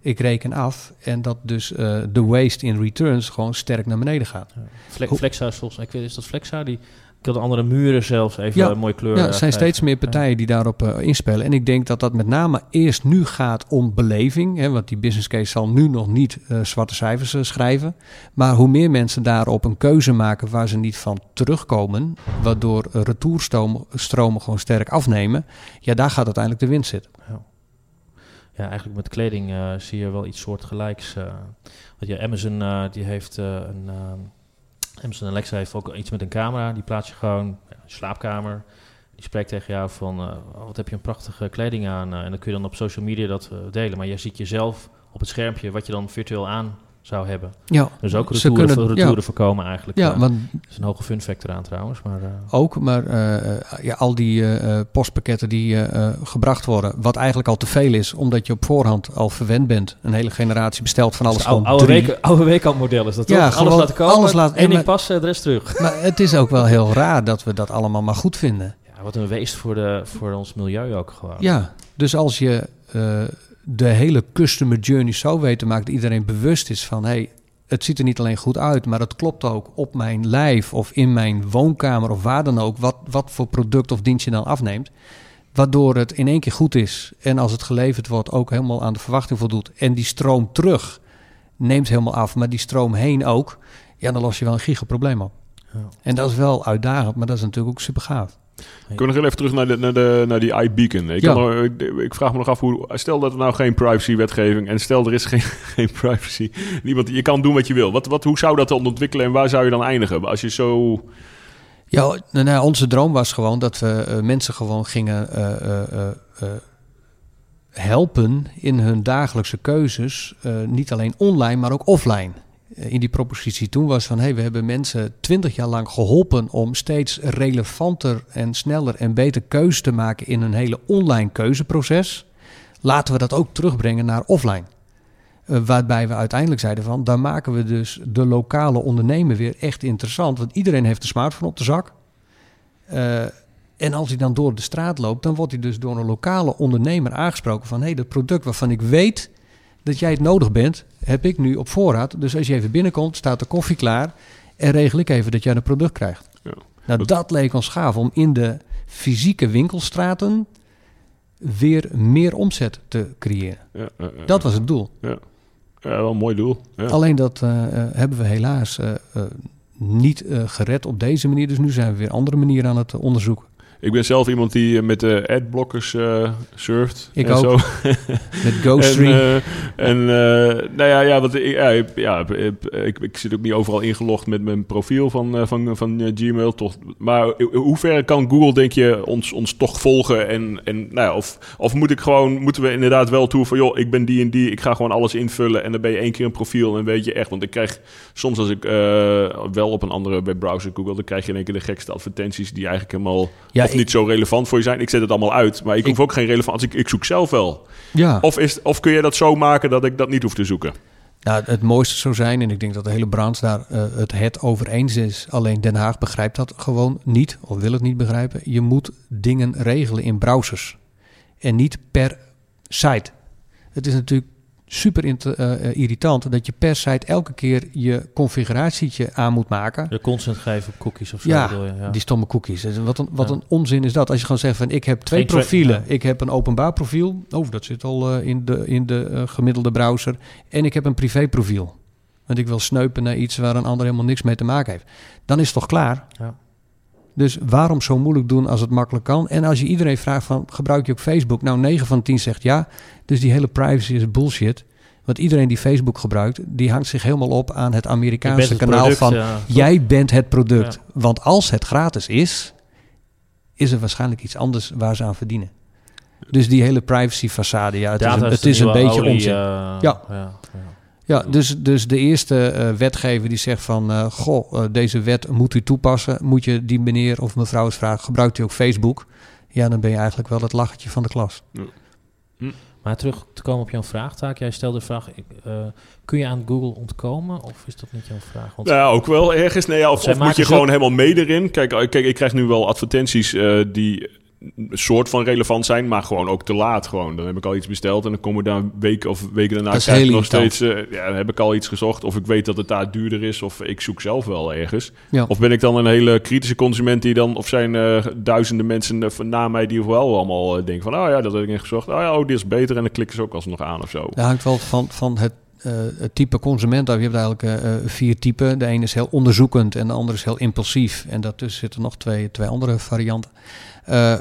ik reken af en dat dus uh, de waste in returns gewoon sterk naar beneden gaat. Ja. Flexa volgens ik weet is dat Flexa die ik had andere muren zelfs even ja, een mooie kleur. Ja, er zijn steeds meer partijen die daarop uh, inspelen. En ik denk dat dat met name eerst nu gaat om beleving. Hè, want die business case zal nu nog niet uh, zwarte cijfers uh, schrijven. Maar hoe meer mensen daarop een keuze maken waar ze niet van terugkomen. Waardoor retourstromen gewoon sterk afnemen. Ja, daar gaat uiteindelijk de winst zitten. Ja ja, eigenlijk met kleding uh, zie je wel iets soortgelijks. Uh, want ja, Amazon uh, die heeft een Amazon Alexa heeft ook iets met een camera. Die plaats je gewoon in je slaapkamer. Die spreekt tegen jou van oh, wat heb je een prachtige kleding aan. en dan kun je dan op social media dat delen. Maar je ziet jezelf op het schermpje wat je dan virtueel aan zou hebben. Ja. Dus ook retouren, kunnen, retouren ja. voorkomen eigenlijk. Ja, want is een hoge fun factor aan trouwens. Maar, uh, ook, maar uh, ja, al die uh, postpakketten die gebracht worden, wat eigenlijk al te veel is, omdat je op voorhand al verwend bent. Een hele generatie bestelt van alles van oude, week, oude is dat ja, toch? Alles laten komen, alles laat, en ik pas de rest terug. Maar het is ook wel heel raar dat we dat allemaal maar goed vinden. Ja, wat een weest voor, de, voor ons milieu ook gewoon. Ja, dus als je de hele customer journey zo weten maken dat iedereen bewust is van hey, het ziet er niet alleen goed uit, maar het klopt ook op mijn lijf of in mijn woonkamer of waar dan ook, wat, wat voor product of dienst je dan afneemt. Waardoor het in één keer goed is en als het geleverd wordt ook helemaal aan de verwachting voldoet. En die stroom terug neemt helemaal af, maar die stroom heen ook. Ja, dan los je wel een gigaprobleem op. Ja. En dat is wel uitdagend, maar dat is natuurlijk ook super gaaf. Ik nog heel even terug naar, de, naar, de, naar die iBeacon. Ik, ik, ik, vraag me nog af hoe. Stel dat er nou geen privacy-wetgeving en stel er is geen, geen privacy. Niemand, je kan doen wat je wil. Wat, wat, hoe zou dat dan ontwikkelen en waar zou je dan eindigen? Als je zo. Ja, nou, nou onze droom was gewoon dat we uh, mensen gewoon gingen uh, uh, helpen in hun dagelijkse keuzes. niet alleen online, maar ook offline. Eh, in die propositie toen was van hey, we hebben mensen twintig jaar lang geholpen om steeds relevanter en sneller en beter keuze te maken in een hele online keuzeproces. Laten we dat ook terugbrengen naar offline. Uh, waarbij we uiteindelijk zeiden van, dan maken we dus de lokale ondernemer weer echt interessant. Want iedereen heeft een smartphone op de zak. Uh, en als hij dan door de straat loopt, dan wordt hij dus door een lokale ondernemer aangesproken van, hé, hey, dat product waarvan ik weet dat jij het nodig bent, heb ik nu op voorraad. Dus als je even binnenkomt, staat de koffie klaar en regel ik even dat jij een product krijgt. Ja. Nou, dat leek ons gaaf om in de fysieke winkelstraten weer meer omzet te creëren. Ja, dat was het doel. Ja, ja wel een mooi doel. Alleen dat uh, hebben we helaas uh, niet gered op deze manier. Dus nu zijn we weer andere manieren aan het onderzoeken. Ik ben zelf iemand die eh, met de adblockers uh, surft. Ik en ook. Zo. met Ghoststream. en, en nou ja, ja, wat, ja, ja ik, ik, zit ook niet overal ingelogd met mijn profiel van, van, van Gmail. Toch, maar hoe ver kan Google, denk je, ons, ons toch volgen? En, en, nou ja, of, of moet ik gewoon, moeten we inderdaad wel toe van... joh, ik ben die en die, ik ga gewoon alles invullen... en dan ben je één keer een profiel en weet je echt... want ik krijg soms als ik wel op een andere webbrowser google... dan krijg je in één keer de gekste advertenties... die eigenlijk helemaal... Ja, of niet zo relevant voor je zijn. Ik zet het allemaal uit, maar ik, hoef ook geen relevant. Ik, ik zoek zelf wel. Ja. Of, is, of kun je dat zo maken dat ik dat niet hoef te zoeken? Nou, het mooiste zou zijn, en ik denk dat de hele branche daar uh, het, het over eens is. Alleen Den Haag begrijpt dat gewoon niet, of wil het niet begrijpen. Je moet dingen regelen in browsers. En niet per site. Het is natuurlijk super uh, irritant dat je per site elke keer je configuratietje aan moet maken. De consent geven op cookies of zo. Ja, ja. die stomme cookies. Dus wat een, wat een onzin is dat. Als je gewoon zegt van ik heb twee profielen. Ik heb een openbaar profiel. Oh, dat zit al uh, in de, in de gemiddelde browser. En ik heb een privé profiel. Want ik wil sneupen naar iets waar een ander helemaal niks mee te maken heeft. Dan is het toch klaar? Ja. Dus waarom zo moeilijk doen als het makkelijk kan? En als je iedereen vraagt van gebruik je ook Facebook? Nou, 9 van 10 zegt ja. Dus die hele privacy is bullshit. Want iedereen die Facebook gebruikt, die hangt zich helemaal op aan het Amerikaanse kanaal van jij bent het product. Want als het gratis is, is er waarschijnlijk iets anders waar ze aan verdienen. Dus die hele privacy façade, ja, het is een, het is een beetje onzin. Uh, ja. ja. Ja, dus, dus de eerste uh, wetgever die zegt van... Uh, goh, uh, deze wet moet u toepassen. Moet je die meneer of mevrouw eens vragen... gebruikt u ook Facebook? Ja, dan ben je eigenlijk wel het lachertje van de klas. Ja. Hm. Maar terug te komen op jouw vraagtaak. Jij stelde de vraag, kun je aan Google ontkomen? Of is dat niet jouw vraag? Want ja, ook wel ergens. Nee, ja, of, of moet je gewoon helemaal mee erin? Kijk, kijk, ik krijg nu wel advertenties die soort van relevant zijn, maar gewoon ook te laat. Gewoon. Dan heb ik al iets besteld en dan komen we daar een week of weken daarna krijg ik nog steeds. Uh, ja, dan heb ik al iets gezocht. Of ik weet dat het daar duurder is, of ik zoek zelf wel ergens. Ja. Of ben ik dan een hele kritische consument die dan, of zijn uh, duizenden mensen uh, na mij die wel allemaal denken van, oh ja, dat heb ik ingezocht. Oh ja, oh, dit is beter. En dan klikken ze ook alsnog aan of zo. Dat hangt wel van, van het het type consument, je hebt eigenlijk uh, vier typen. De ene is heel onderzoekend en de andere is heel impulsief. En daartussen zitten nog twee, twee andere varianten. Uh,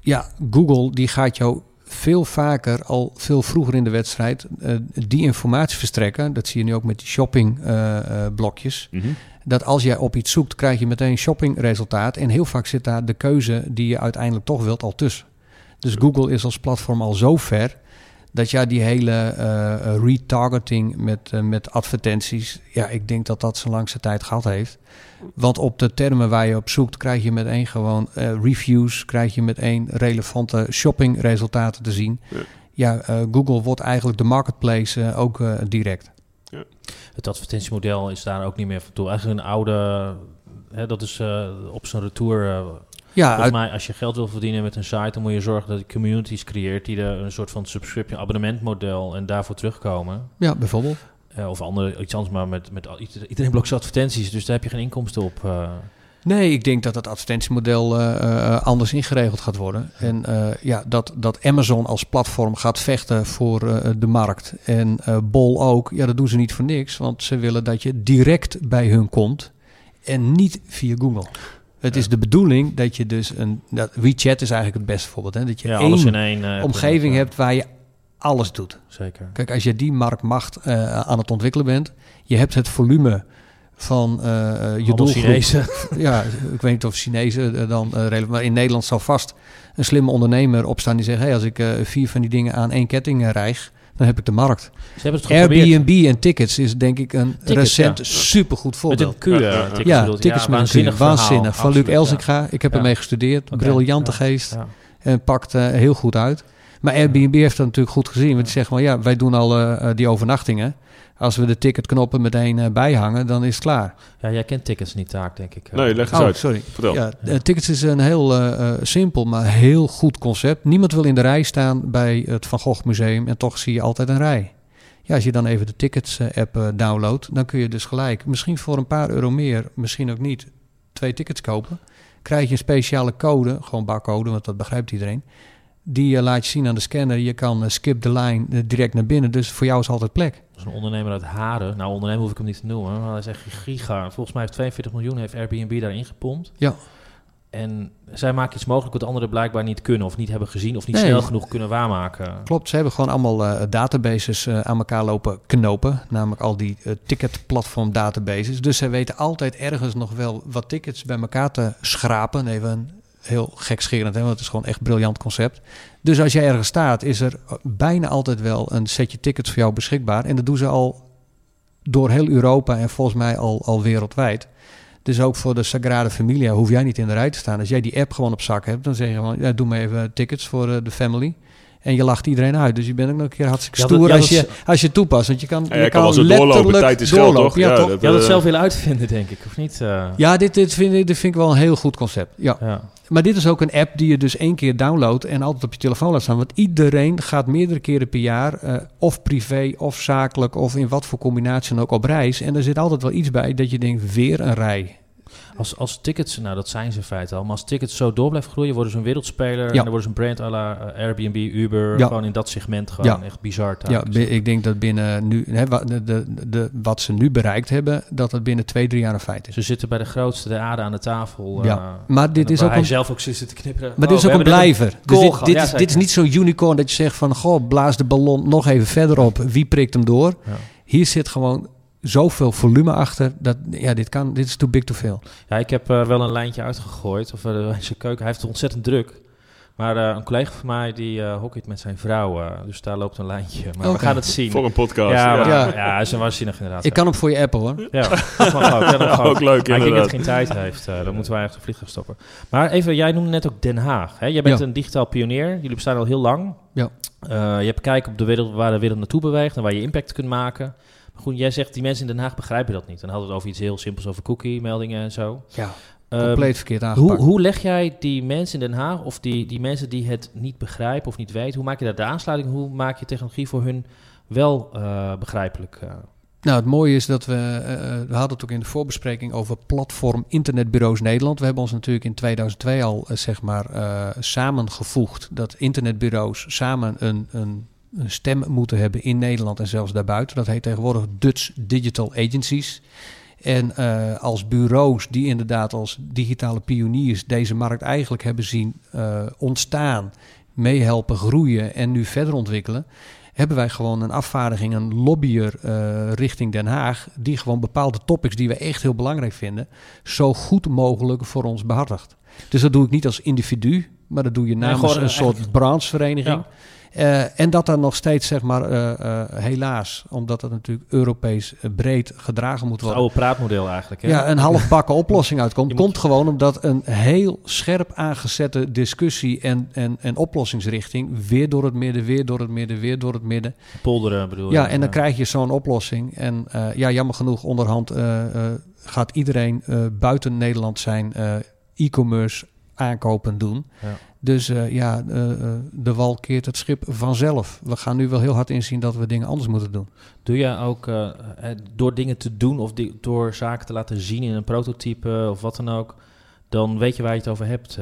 ja, Google die gaat jou veel vaker, al veel vroeger in de wedstrijd, uh, die informatie verstrekken. Dat zie je nu ook met die shoppingblokjes. Uh, mm Dat als jij op iets zoekt, krijg je meteen shoppingresultaat. En heel vaak zit daar de keuze die je uiteindelijk toch wilt al tussen. Dus Google is als platform al zo ver dat ja, die hele uh, retargeting met, uh, met advertenties, ja, ik denk dat dat zijn langste tijd gehad heeft. Want op de termen waar je op zoekt, krijg je met één gewoon uh, reviews, krijg je met één relevante shoppingresultaten te zien. Ja, ja Google wordt eigenlijk de marketplace ook direct. Ja. Het advertentiemodel is daar ook niet meer van toe. Eigenlijk een oude, hè, dat is op zijn retour ja, Volgens mij, als je geld wil verdienen met een site, dan moet je zorgen dat je communities creëert die er een soort van subscription abonnementmodel en daarvoor terugkomen. Ja, bijvoorbeeld. Uh, of andere, iets anders, maar met, met iedereen blokt advertenties, dus daar heb je geen inkomsten op. Uh. Nee, ik denk dat het advertentiemodel uh, anders ingeregeld gaat worden. En ja, dat, dat Amazon als platform gaat vechten voor de markt. En Bol ook, ja, dat doen ze niet voor niks. Want ze willen dat je direct bij hun komt en niet via Google. Het is de bedoeling dat je dus een... Dat WeChat is eigenlijk het beste voorbeeld. Hè? Dat je alles in één uh, omgeving hebt waar je alles doet. Zeker. Kijk, als je die marktmacht uh, aan het ontwikkelen bent... je hebt het volume van uh, je doelgroep. Chinezen. Ja, ik weet niet of Chinezen dan relevant... maar in Nederland zal vast een slimme ondernemer opstaan... die zegt, hey, als ik vier van die dingen aan één ketting rijg dan heb ik de markt. Ze hebben het Airbnb en tickets is denk ik een recent ja. supergoed voorbeeld. Met een QR. tickets ja, tickets met waanzinnig. Van Luc Elzinga. Ik heb ermee gestudeerd. Briljante geest. En pakt uh, heel goed uit. Maar Airbnb heeft dat natuurlijk goed gezien. Want die zeggen van ja, wij doen al uh, die overnachtingen. Als we de ticketknoppen meteen uh, bijhangen, dan is het klaar. Ja, jij kent tickets niet taak, denk ik. Nee, leg eens oh, uit. Sorry. Vertel. Ja, uh, tickets is een heel uh, simpel, maar heel goed concept. Niemand wil in de rij staan bij het Van Gogh Museum en toch zie je altijd een rij. Ja, als je dan even de tickets-app downloadt, dan kun je dus gelijk, misschien voor een paar euro meer, misschien ook niet, twee tickets kopen. Krijg je een speciale code, gewoon barcode, want dat begrijpt iedereen. Die uh, laat je zien aan de scanner. Je kan uh, skip de line uh, direct naar binnen. Dus voor jou is altijd plek. Dat is een ondernemer uit Haren. Nou, ondernemer hoef ik hem niet te noemen. Maar hij is echt giga. Volgens mij heeft 42 miljoen heeft Airbnb daarin gepompt. Ja. En zij maken iets mogelijk wat anderen blijkbaar niet kunnen... of niet hebben gezien of niet snel genoeg kunnen waarmaken. Klopt, ze hebben gewoon allemaal databases aan elkaar lopen knopen. Namelijk al die ticketplatform databases. Dus zij weten altijd ergens nog wel wat tickets bij elkaar te schrapen. Even heel gekscherend, hè, want het is gewoon echt een briljant concept. Dus als jij ergens staat, is er bijna altijd wel een setje tickets voor jou beschikbaar. En dat doen ze al door heel Europa en volgens mij al, al wereldwijd. Dus ook voor de Sagrada Familia hoef jij niet in de rij te staan. Als jij die app gewoon op zak hebt, dan zeg je gewoon, ja, doe maar even tickets voor eh, de family. En je lacht iedereen uit. Dus je bent ook nog een keer hartstikke stoer als, je, als je toepast. Want je kan, je kan, letterlijk doorlopen. Tijd is geld, toch? Ja, toch? Dat, je had het zelf willen uitvinden, denk ik, of niet? Ja, dit, dit, vind dit vind ik wel een heel goed concept. Ja. ja. Maar dit is ook een app die je dus één keer downloadt en altijd op je telefoon laat staan. Want iedereen gaat meerdere keren per jaar, uh, of privé of zakelijk, of in wat voor combinatie dan ook op reis. En er zit altijd wel iets bij dat je denkt, weer een rij. Als, als tickets, nou dat zijn ze in feite al, maar als tickets zo door blijven groeien, worden ze een wereldspeler. En dan worden ze een brand à la uh, Airbnb, Uber, gewoon in dat segment gewoon echt bizar. Ja, ik denk dat binnen nu, hè, de, de, de, wat ze nu bereikt hebben, dat het binnen twee, drie jaar een feit is. Ze zitten bij de grootste de aarde aan de tafel. Ja, uh, maar dit is ook hij een, zelf ook zit te knipperen. Maar dit is oh, ook een blijver. Dus dit, dit, is, dit is niet zo'n unicorn dat je zegt van, goh, blaas de ballon nog even verder op. Wie prikt hem door? Hier zit gewoon zoveel volume achter. Dat, ja, dit, kan, dit is too big to fail. Ja, ik heb uh, wel een lijntje uitgegooid. Of uh, zijn keuken. Hij heeft het ontzettend druk. Maar uh, een collega van mij die uh, hockeyt met zijn vrouw. dus daar loopt een lijntje. Maar okay. we gaan het zien. Voor een podcast. Ja, ja. ja. ja hij is een waanzinnig inderdaad. Ik kan hem voor je appen hoor. Ja, dat mag ook. Dat ook leuk Maar ik denk dat geen tijd heeft. dan moeten wij echt de vliegtuig stoppen. Maar even, jij noemde net ook Den Haag. Hè? Jij bent een digitaal pionier. Jullie bestaan al heel lang. Ja. je hebt kijken op de wereld waar de wereld naartoe beweegt. En waar je impact kunt maken. Goed, jij zegt die mensen in Den Haag begrijpen dat niet. Dan hadden we het over iets heel simpels over cookie-meldingen en zo. Ja, um, compleet verkeerd aangepakt. Hoe, hoe leg jij die mensen in Den Haag, of die, die mensen die het niet begrijpen of niet weten, hoe maak je daar de aansluiting? Hoe maak je technologie voor hun wel uh, begrijpelijk? Uh? Nou, het mooie is dat we, uh, we hadden het ook in de voorbespreking over platform Internetbureaus Nederland. We hebben ons natuurlijk in 2002 al, zeg maar, samengevoegd dat internetbureaus samen een, een een stem moeten hebben in Nederland en zelfs daarbuiten. Dat heet tegenwoordig Dutch Digital Agencies. En uh, als bureaus die inderdaad als digitale pioniers deze markt eigenlijk hebben zien uh, ontstaan, meehelpen groeien en nu verder ontwikkelen, hebben wij gewoon een afvaardiging, een lobbyer uh, richting Den Haag, die gewoon bepaalde topics die we echt heel belangrijk vinden, zo goed mogelijk voor ons behartigt. Dus dat doe ik niet als individu, maar dat doe je namens een soort branchevereniging. Ja. Uh, en dat er nog steeds, zeg maar, uh, uh, helaas, omdat het natuurlijk Europees breed gedragen moet worden. Het oude praatmodel eigenlijk. Hè? Ja, een halfbakken oplossing uitkomt. Komt gewoon omdat een heel scherp aangezette discussie en, en, en oplossingsrichting weer door het midden, weer door het midden, weer door het midden. Polderen bedoel je? Ja, en dan krijg je zo'n oplossing. En ja, jammer genoeg, onderhand gaat iedereen buiten Nederland zijn e-commerce aankopen doen. Ja. Dus uh, ja, uh, de wal keert het schip vanzelf. We gaan nu wel heel hard inzien dat we dingen anders moeten doen. Doe je ook door dingen te doen of door zaken te laten zien in een prototype of wat dan ook, dan weet je waar je het over hebt.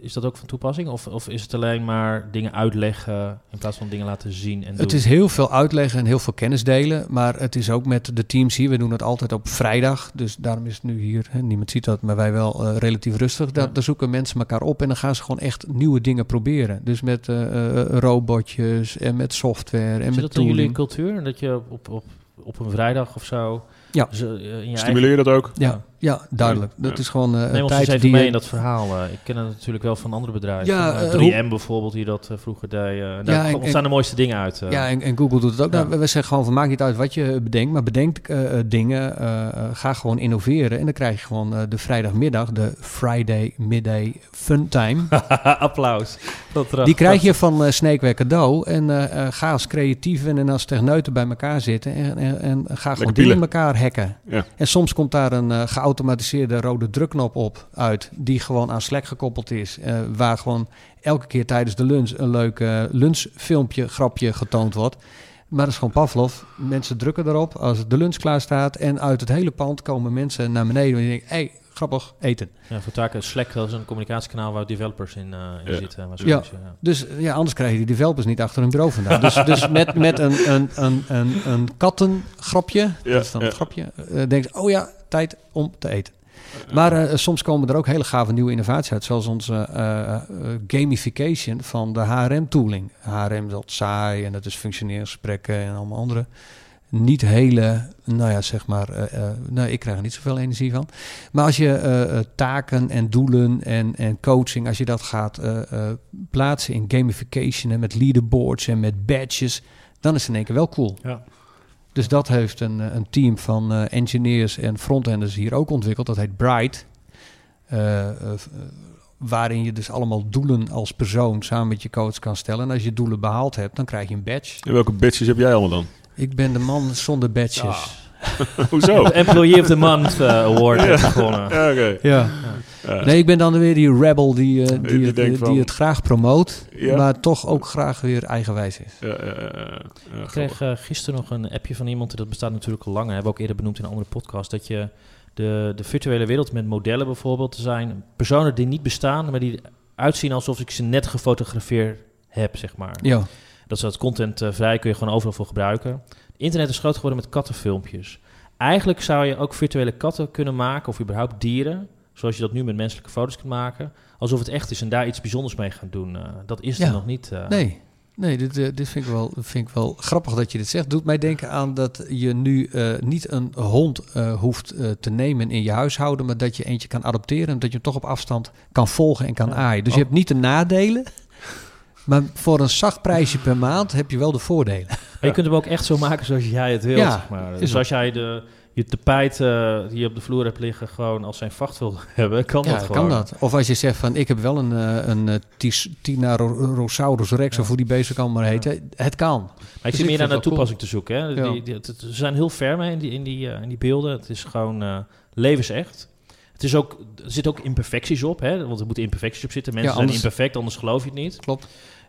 is dat ook van toepassing? Of, of is het alleen maar dingen uitleggen in plaats van dingen laten zien? En het is heel veel uitleggen en heel veel kennis delen. Maar het is ook met de teams hier. We doen het altijd op vrijdag. Dus daarom is het nu hier. Hè, niemand ziet dat, maar wij wel uh, relatief rustig. Daar, daar, zoeken mensen elkaar op en dan gaan ze gewoon echt nieuwe dingen proberen. Dus met uh, uh, robotjes en met software en Zit met dat in jullie cultuur? Dat je op, op, op een vrijdag of zo ja. Dus, uh, Stimuleer je dat ook? Ja, ja duidelijk. Dat is gewoon uh, Neem ons tijd eens even mee in dat verhaal. Uh, ik ken het natuurlijk wel van andere bedrijven. Ja, 3M bijvoorbeeld, die dat vroeger deed. daar ja, ontstaan de mooiste dingen uit. ja, en, en, Google doet het ook. Nou, we zeggen gewoon, van, maakt niet uit wat je bedenkt, maar bedenk dingen. ga gewoon innoveren. En dan krijg je gewoon de vrijdagmiddag, de Friday Midday Fun Time. Applaus. Die krijg je van Sneekweg cadeau. En ga als creatief en als techneuten bij elkaar zitten. En, en, en ga gewoon dingen in elkaar hacken. Ja. En soms komt daar een uh, geautomatiseerde rode drukknop op uit, die gewoon aan Slack gekoppeld is. Uh, waar gewoon elke keer tijdens de lunch een leuk uh, lunchfilmpje, grapje getoond wordt. Maar dat is gewoon Pavlov. Mensen drukken erop als de lunch klaar staat. En uit het hele pand komen mensen naar beneden. En je denkt, hey, grappig, eten. Ja, voor taken Slack, dat is een communicatiekanaal waar developers in, uh, in ja. zitten. Ja. ja. dus ja, anders krijg je die developers niet achter hun bureau vandaan. dus, dus met, met een, een, een, een, een kattengrapje, ja. dat is dan een grapje, uh, denk je, oh ja, tijd om te eten. Maar uh, soms komen er ook hele gave nieuwe innovaties uit, zoals onze uh, gamification van de HRM-tooling. HRM is al saai en dat is functioneringsgesprekken en allemaal andere niet hele, nou ja, zeg maar, uh, uh, nou, ik krijg er niet zoveel energie van. Maar als je uh, taken en doelen en, en coaching, als je dat gaat plaatsen in gamification en met leaderboards en met badges, dan is het in één keer wel cool. Ja. Dus dat heeft een, een team van engineers en frontenders hier ook ontwikkeld. Dat heet Bright waarin je dus allemaal doelen als persoon samen met je coach kan stellen. En als je doelen behaald hebt, dan krijg je een badge. En welke badges heb jij allemaal dan? Ik ben de man zonder badges. Ah. Hoezo? De Employee of the Month uh, Award ja. gewonnen. Ja, oké. Ja. Ja. Nee, ik ben dan weer die rebel die, uh, die, Die het, denkt die van- het graag promoot, Ja. maar toch ook graag weer eigenwijs is. Ja, ja, ja, ja. Ja, Ik kreeg eh, gisteren nog een appje van iemand, dat bestaat natuurlijk al lang, hebben we ook eerder benoemd in een andere podcast, dat je de, de virtuele wereld met modellen bijvoorbeeld te zijn, personen die niet bestaan, maar die uitzien alsof ik ze net gefotografeerd heb, zeg maar. Ja, Dat is dat content eh, vrij, kun je gewoon overal voor gebruiken. Internet is groot geworden met kattenfilmpjes. Eigenlijk zou je ook virtuele katten kunnen maken, of überhaupt dieren, zoals je dat nu met menselijke foto's kunt maken, alsof het echt is en daar iets bijzonders mee gaan doen. Eh, dat is er nog niet. eh. nee. Nee, dit, dit vind, ik wel, vind ik wel grappig dat je dit zegt. Doet mij denken aan dat je nu niet een hond hoeft te nemen in je huishouden, maar dat je eentje kan adopteren en dat je hem toch op afstand kan volgen en kan Ja. aaien. Dus Oh. je hebt niet de nadelen, maar voor een zacht prijsje per maand heb je wel de voordelen. Maar je kunt hem ook echt zo maken zoals jij het wilt, Ja, zeg maar. Dus als jij de, je tapijt eh, die je op de vloer hebt liggen gewoon als zijn vacht wil hebben, kan Ja, dat gewoon. kan dat. Of als je zegt van ik heb wel een, eh, een eh, Tis- rex Ja. of hoe die beest ook allemaal heet. Het kan. Maar ik Dus zit ik meer naar wel toepassing te zoeken. Hè. Die, die, ze zijn heel ver mee in die, in, die, in die beelden. Het is gewoon levensecht. Het is ook, er zitten ook imperfecties op, hè? want er moeten imperfecties op zitten. Mensen Ja, zijn imperfect, anders geloof je het niet. Klopt.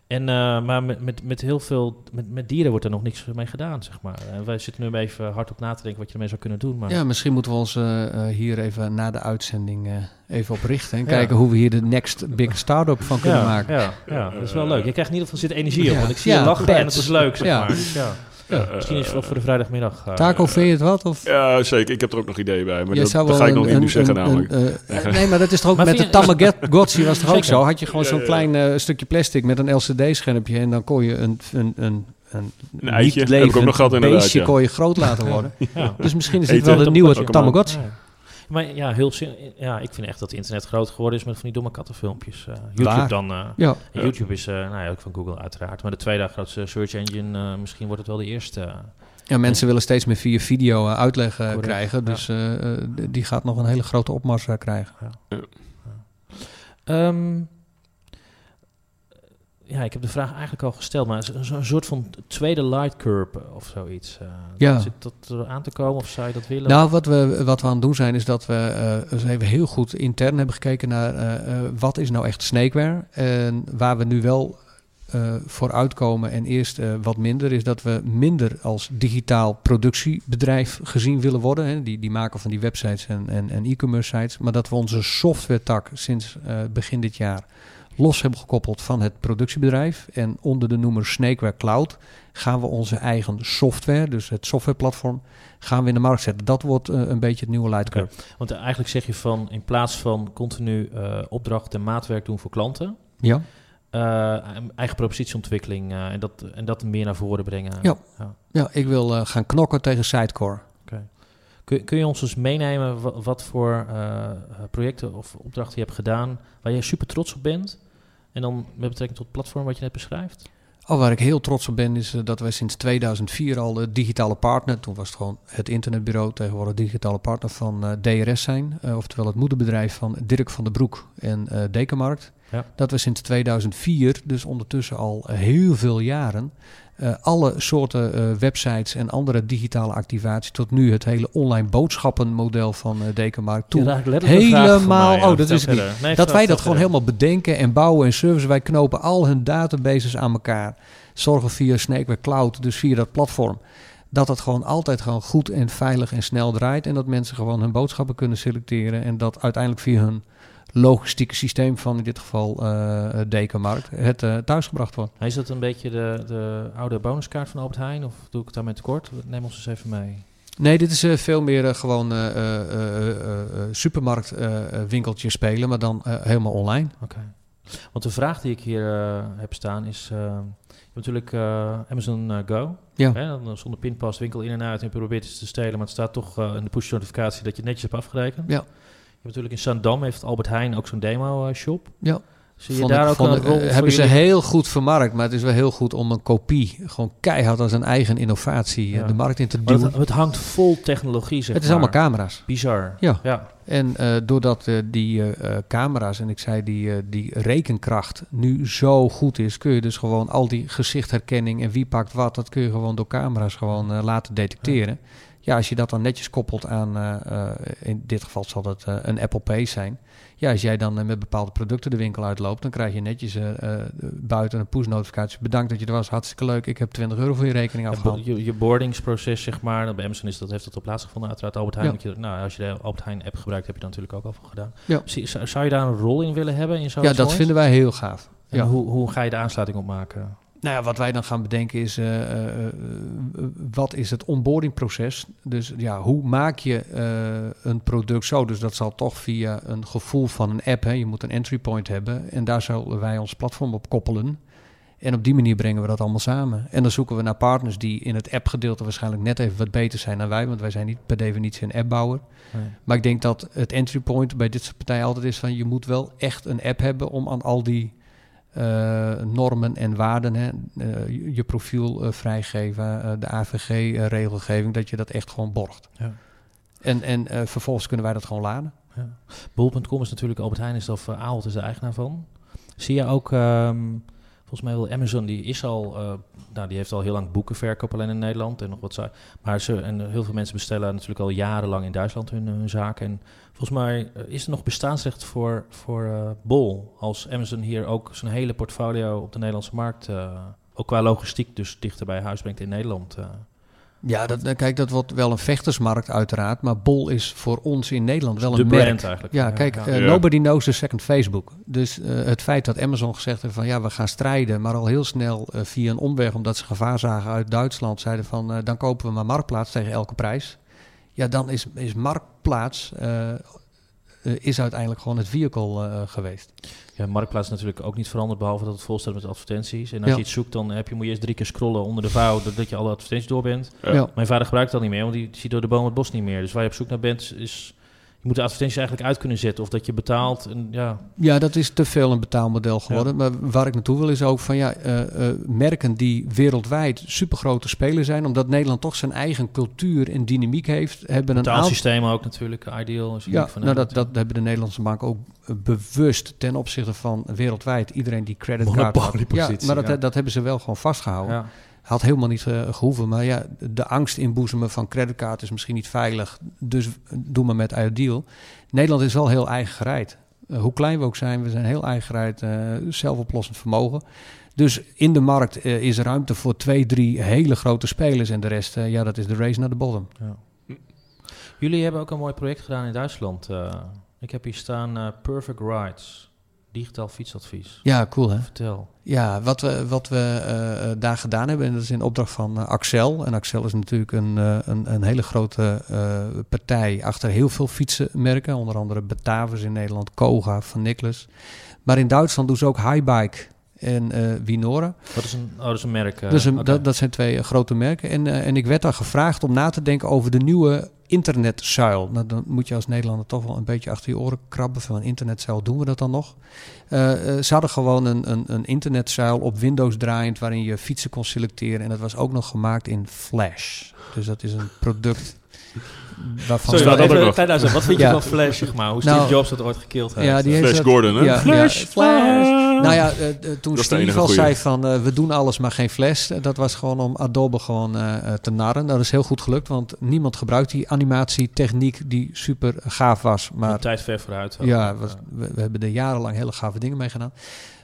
En, eh, maar met, met, met heel veel, met, met dieren wordt er nog niks mee gedaan, zeg maar. En wij zitten nu even hard op na te denken wat je ermee zou kunnen doen. Maar Ja, misschien moeten we ons eh, eh, hier even na de uitzending even op richten. En Ja. kijken hoe we hier de next big startup van kunnen ja, maken. Ja, ja, dat is wel leuk. Je krijgt in ieder geval zit energie op, want ik zie je lachen pets. en het is leuk, zeg maar. Ja. Ja, Misschien is het wel voor de vrijdagmiddag. eh, Taco, vind je het wat? Of? Ja, zeker. Ik heb er ook nog ideeën bij. Maar Jij dat, zou dat wel ga ik nog een- niet nu een- zeggen een- namelijk. een, eh, nee, maar dat is toch ook Maar met de Tamagotchi was toch ook zo? Had je gewoon Ja, zo'n ja. klein eh, stukje plastic met een LCD-schermpje en dan kon je een, een, een, een, Een eitje, niet heb ik ook nog gehad levend inderdaad, beestje ja. kon je groot laten worden. ja. Dus misschien is dit wel de nieuwe een Tamagotchi. Ja. Maar ja, heel zin, ja, ik vind echt dat internet groot geworden is met van die domme kattenfilmpjes. Eh, YouTube Waar? dan. eh, Ja, YouTube is, eh, nou ja, ook van Google uiteraard. Maar de tweede grootste search engine, misschien wordt het wel de eerste. ja mensen willen steeds meer via video uitleg Correct, krijgen. ja. Dus die gaat nog een hele grote opmars krijgen. Ehm, ja, ik heb de vraag eigenlijk al gesteld, maar zo'n soort van tweede light curve of zoiets. eh, Ja. Zit dat aan te komen of zou je dat willen? Nou, wat we, wat we aan het doen zijn, is dat we eh, eens even heel goed intern hebben gekeken naar eh, wat is nou echt snakeware. En waar we nu wel voor uitkomen en eerst wat minder, is dat we minder als digitaal productiebedrijf gezien willen worden. Hè. Die, die maken van die websites en, en, en e-commerce sites. Maar dat we onze software tak sinds begin dit jaar los hebben gekoppeld van het productiebedrijf. En onder de noemer Snakeware Cloud gaan we onze eigen software, dus het softwareplatform, gaan we in de markt zetten. Dat wordt eh, een beetje het nieuwe Lightcurve. Want eigenlijk zeg je van, in plaats van continu eh opdracht en maatwerk doen voor klanten, Ja, eh, eigen propositieontwikkeling en, dat, en dat meer naar voren brengen. Ja. ja ik wil gaan knokken tegen Sitecore. Kun, kun je ons dus meenemen wa- wat, voor projecten of opdrachten je hebt gedaan waar je super trots op bent? En dan met betrekking tot het platform wat je net beschrijft? Al waar ik heel trots op ben, is eh, dat wij sinds 2004 al de digitale partner, toen was het gewoon het internetbureau, tegenwoordig digitale partner van eh, DRS zijn. eh, oftewel het moederbedrijf van Dirk van der Broek en eh Dekenmarkt. Ja. Dat we sinds 2004, dus ondertussen al heel veel jaren, eh, alle soorten eh, websites en andere digitale activaties, tot nu het hele online boodschappenmodel van eh Dekenmarkt toe. Ja, helemaal- mij, oh, dat is niet. Nee, dat wij dat gewoon verder. helemaal bedenken en bouwen en servicen. Wij knopen al hun databases aan elkaar. Zorgen via Snakeware Cloud, dus via dat platform. Dat het gewoon altijd gewoon goed en veilig en snel draait. En dat mensen gewoon hun boodschappen kunnen selecteren. En dat uiteindelijk via hun logistieke systeem van in dit geval eh Dekenmarkt het eh, thuisgebracht wordt. Is dat een beetje de, de oude bonuskaart van Albert Heijn? Of doe ik het daarmee tekort? Neem ons eens even mee. Nee, dit is veel meer eh, gewoon supermarktwinkeltje spelen, maar dan helemaal online. Oké. Want de vraag die ik hier heb staan is... je hebt natuurlijk Amazon Go. Ja. Hè, dan zonder pinpas, winkel in en uit en probeert iets te stelen... maar het staat toch in de push-notificatie dat je netjes hebt afgerekend. Ja. Natuurlijk in Zandam heeft Albert Heijn ook zo'n demo-shop. Ja. Zie je Vond daar ik- ook een rol eh, hebben ze jullie? heel goed vermarkt, maar het is wel heel goed om een kopie gewoon keihard als een eigen innovatie eh, Ja. de markt in te duwen. het, het hangt vol technologie, zeg Het is maar. allemaal camera's. Bizar. Ja. ja. En doordat die camera's en ik zei die, die rekenkracht nu zo goed is, kun je dus gewoon al die gezichtherkenning en wie pakt wat, dat kun je gewoon door camera's gewoon laten detecteren. Ja. Als je dat dan netjes koppelt aan, in dit geval zal dat een Apple Pay zijn. Ja, als jij dan met bepaalde producten de winkel uitloopt, dan krijg je netjes buiten een push-notificatie. Bedankt dat je er was, hartstikke leuk. Ik heb 20 euro voor je rekening afgehaald. Je, je boardingsproces, zeg maar, bij Amazon is dat, heeft dat op plaatsgevonden. Uiteraard Albert Heijn. Je, nou, als je de Albert Heijn app gebruikt, heb je dat natuurlijk ook al van gedaan. Ja. Zou je daar een rol in willen hebben? In ja, dat vinden wij heel gaaf. ja. hoe, hoe ga je de aansluiting opmaken? Nou ja, wat wij dan gaan bedenken is, uh, uh, wat is het onboardingproces? Dus ja, hoe maak je een product zo? Dus dat zal toch via een gevoel van een app, hè? je moet een entry point hebben. En daar zullen wij ons platform op koppelen. En op die manier brengen we dat allemaal samen. En dan zoeken we naar partners die in het appgedeelte waarschijnlijk net even wat beter zijn dan wij. Want wij zijn niet per definitie een appbouwer. Nee. Maar ik denk dat het entry point bij dit soort partijen altijd is van... je moet wel echt een app hebben om aan al die normen en waarden, hè, uh, je profiel uh, vrijgeven, de AVG-regelgeving, dat je dat echt gewoon borgt. Ja. En, en vervolgens kunnen wij dat gewoon laden. Ja. Bol.com is natuurlijk Albert Heijn, is of Ahold is de eigenaar van. Zie je ook... Um, Volgens mij wil Amazon, die is al, uh, nou, die heeft al heel lang boekenverkoop alleen in Nederland en nog wat zo. Maar ze, en heel veel mensen bestellen natuurlijk al jarenlang in Duitsland hun, hun zaken. En volgens mij uh, is er nog bestaansrecht voor, voor uh, Bol. Als Amazon hier ook zijn hele portfolio op de Nederlandse markt, ook qua logistiek, dus dichter bij huis brengt in Nederland. Ja, dat, kijk, dat wordt wel een vechtersmarkt uiteraard, maar Bol is voor ons in Nederland wel een de merk. eigenlijk. Ja, kijk, uh, nobody knows the second Facebook. Dus uh, het feit dat Amazon gezegd heeft van ja, we gaan strijden, maar al heel snel uh, via een omweg, omdat ze gevaar zagen uit Duitsland, zeiden van dan kopen we maar Marktplaats tegen elke prijs. Ja, dan is, is Marktplaats is uiteindelijk gewoon het vehicle geweest. Ja, Marktplaats is natuurlijk ook niet veranderd, behalve dat het vol staat met advertenties. En als je iets zoekt, dan heb je, moet je eerst drie keer scrollen onder de vouw, dat je alle advertenties door bent. Mijn vader gebruikt dat niet meer, want die ziet door de boom het bos niet meer. Dus waar je op zoek naar bent, is je moet de advertenties eigenlijk uit kunnen zetten of dat je betaalt. En, ja. ja, dat is te veel een betaalmodel geworden. Maar waar ik naartoe wil is ook van ja, uh, merken die wereldwijd supergrote spelers zijn, omdat Nederland toch zijn eigen cultuur en dynamiek heeft, hebben een aantal... ook natuurlijk, ideal. Ja, nou dat, dat hebben de Nederlandse banken ook bewust ten opzichte van wereldwijd iedereen die creditcard had. Ja, maar dat, dat hebben ze wel gewoon vastgehouden. Ja. Had helemaal niet uh, gehoeven. Maar ja, de angst inboezemen van creditcard is misschien niet veilig. Dus doe maar met Ideal. Nederland is wel heel eigen gereid. Uh, hoe klein we ook zijn, we zijn heel eigen gereid. Uh, zelfoplossend vermogen. Dus in de markt is er ruimte voor twee, drie hele grote spelers. En de rest, ja, dat is de race naar de bottom. Ja. Jullie hebben ook een mooi project gedaan in Duitsland. ik heb hier staan Perfect Rides digitaal fietsadvies. Ja, cool hè? Vertel. Ja, wat we, wat we uh, daar gedaan hebben, en dat is in opdracht van uh, Axel. En Axel is natuurlijk een, uh, een, een, hele grote partij achter heel veel fietsenmerken. Onder andere Batavus in Nederland, Koga van Nicholas. Maar in Duitsland doen ze ook Highbike en Winora. Dat is een, oh, dat is een merk. Een, dat, dat, zijn twee grote merken. En, en ik werd daar gevraagd om na te denken over de nieuwe internetzuil. Nou, dan moet je als Nederlander toch wel een beetje achter je oren krabben. Van een internetzuil doen we dat dan nog? Uh, ze hadden gewoon een, een, een, internetzuil op Windows draaiend waarin je fietsen kon selecteren. En dat was ook nog gemaakt in Flash. Dus dat is een product waarvan... Sorry, even, wat vind je van Flash, zeg maar? Hoe Steve nou, Jobs dat ooit gekild heeft? Ja, die Flash Gordon, hè? Ja, Flash, Flash. Nou ja, uh, toen Steve al zei van uh, we doen alles maar geen Flash. dat was gewoon om Adobe gewoon te narren. Dat is heel goed gelukt, want niemand gebruikt die animatietechniek die super gaaf was. Maar, Een tijd ver vooruit. Ja, was, we, we, hebben er jarenlang hele gave dingen mee gedaan.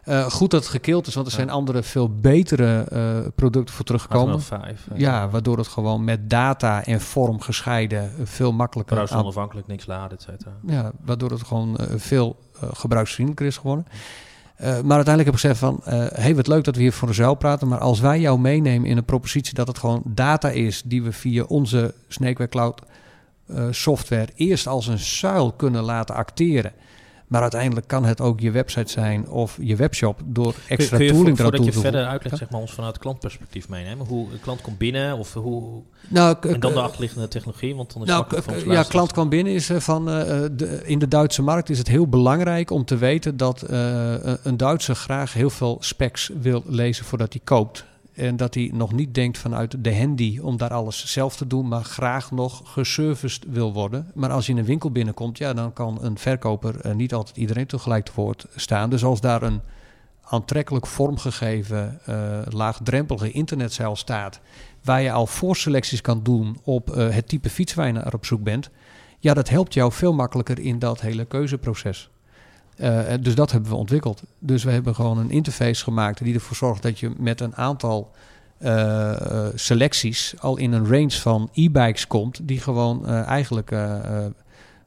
Uh, goed dat het gekeeld is, want er zijn andere veel betere uh, producten voor teruggekomen. 5, uh, ja, waardoor het gewoon met data en vorm gescheiden veel makkelijker... Trouwens onafhankelijk, niks laden, et cetera. Ja, waardoor het gewoon veel gebruiksvriendelijker is geworden. maar uiteindelijk heb ik gezegd van, hey, wat leuk dat we hier voor de zuil praten, maar als wij jou meenemen in een propositie dat het gewoon data is die we via onze Snakeware Cloud software eerst als een zuil kunnen laten acteren maar uiteindelijk kan het ook je website zijn of je webshop door extra kun je, tooling eraan toe te Voordat je verder uitlegt, zeg maar, ons vanuit klantperspectief meenemen. Hoe een klant komt binnen of hoe... Nou, en dan de achterliggende technologie, want dan is nou, Ja, klant kwam binnen is eh, van... Uh, de, in de Duitse markt is het heel belangrijk om te weten dat uh, een Duitser graag heel veel specs wil lezen voordat hij koopt. En dat hij nog niet denkt vanuit de handy om daar alles zelf te doen, maar graag nog geserviced wil worden. Maar als je in een winkel binnenkomt, ja, dan kan een verkoper uh, niet altijd iedereen tegelijk te woord staan. Dus als daar een aantrekkelijk vormgegeven, uh, laagdrempelige internetzeil staat, waar je al voorselecties kan doen op uh, het type fiets waar je naar op zoek bent, ja, dat helpt jou veel makkelijker in dat hele keuzeproces. Uh, dus dat hebben we ontwikkeld. Dus we hebben gewoon een interface gemaakt die ervoor zorgt dat je met een aantal uh, selecties al in een range van e-bikes komt, die gewoon eigenlijk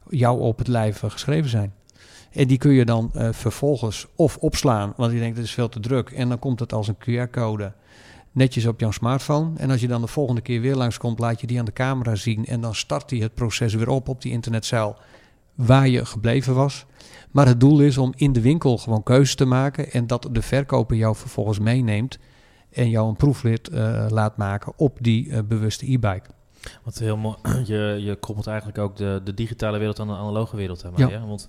jou op het lijf geschreven zijn. En die kun je dan vervolgens of opslaan, want je denkt het is veel te druk, en dan komt het als een QR-code netjes op jouw smartphone. En als je dan de volgende keer weer langskomt, laat je die aan de camera zien en dan start hij het proces weer op op die internetcel waar je gebleven was. Maar het doel is om in de winkel gewoon keuzes te maken en dat de verkoper jou vervolgens meeneemt en jou een proefrit uh, laat maken op die uh, bewuste e-bike. Wat heel mooi, je, je koppelt eigenlijk ook de, de digitale wereld aan de analoge wereld aan. Ja. ja? Want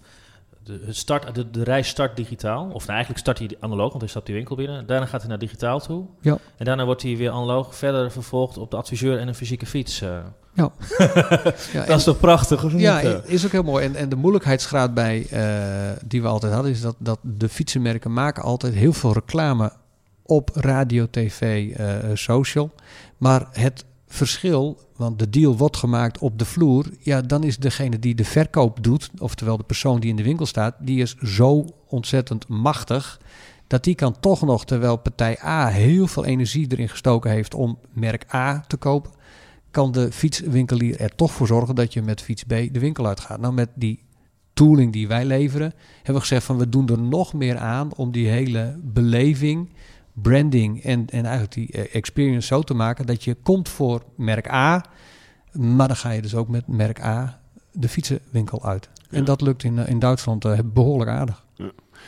de, het start, de, de reis start digitaal. Of nou, eigenlijk start hij analoog, want hij stapt die winkel binnen. Daarna gaat hij naar digitaal toe. Ja. En daarna wordt hij weer analoog verder vervolgd op de adviseur en een fysieke fiets. Uh. Ja. ja dat is toch prachtig? Of ja, is ook heel mooi. En, en de moeilijkheidsgraad bij uh, die we altijd hadden, is dat, dat de fietsenmerken maken altijd heel veel reclame op radio, tv, uh, social. Maar het verschil, want de deal wordt gemaakt op de vloer, ja, dan is degene die de verkoop doet, oftewel de persoon die in de winkel staat, die is zo ontzettend machtig dat die kan toch nog, terwijl partij A heel veel energie erin gestoken heeft om merk A te kopen, kan de fietswinkelier er toch voor zorgen dat je met fiets B de winkel uitgaat. Nou, met die tooling die wij leveren, hebben we gezegd van we doen er nog meer aan om die hele beleving branding en, en eigenlijk die eh, experience zo te maken dat je komt voor merk A, maar dan ga je dus ook met merk A de fietsenwinkel uit. En dat lukt in, eh, in Duitsland uh, behoorlijk aardig.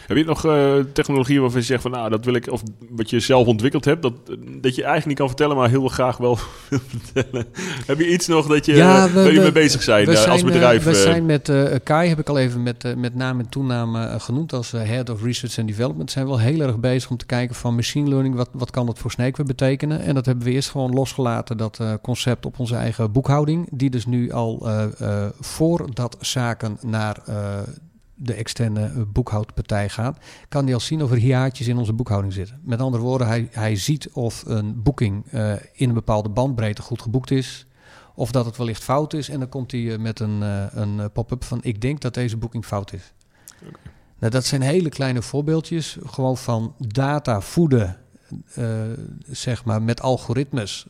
Heb je nog uh, technologie waarvan je zegt van nou dat wil ik, of wat je zelf ontwikkeld hebt, dat, dat je eigenlijk niet kan vertellen, maar heel graag wel wil vertellen? Heb je iets nog dat je, ja, we, waar je mee bezig zijn, we als bedrijf? we zijn met Kai, heb ik al even met, met naam en toename genoemd als Head of Research and Development, zijn wel heel erg bezig om te kijken van machine learning, wat, wat kan dat voor Snakeware betekenen? En dat hebben we eerst gewoon losgelaten, dat concept op onze eigen boekhouding, die dus nu al voordat zaken naar de externe boekhoudpartij gaat, kan hij al zien of er hiaatjes in onze boekhouding zitten. Met andere woorden, hij, hij ziet of een boeking uh, in een bepaalde bandbreedte goed geboekt is, of dat het wellicht fout is. En dan komt hij uh, met een, uh, een pop-up van: Ik denk dat deze boeking fout is. Okay. Nou, dat zijn hele kleine voorbeeldjes, gewoon van data voeden, zeg maar, met algoritmes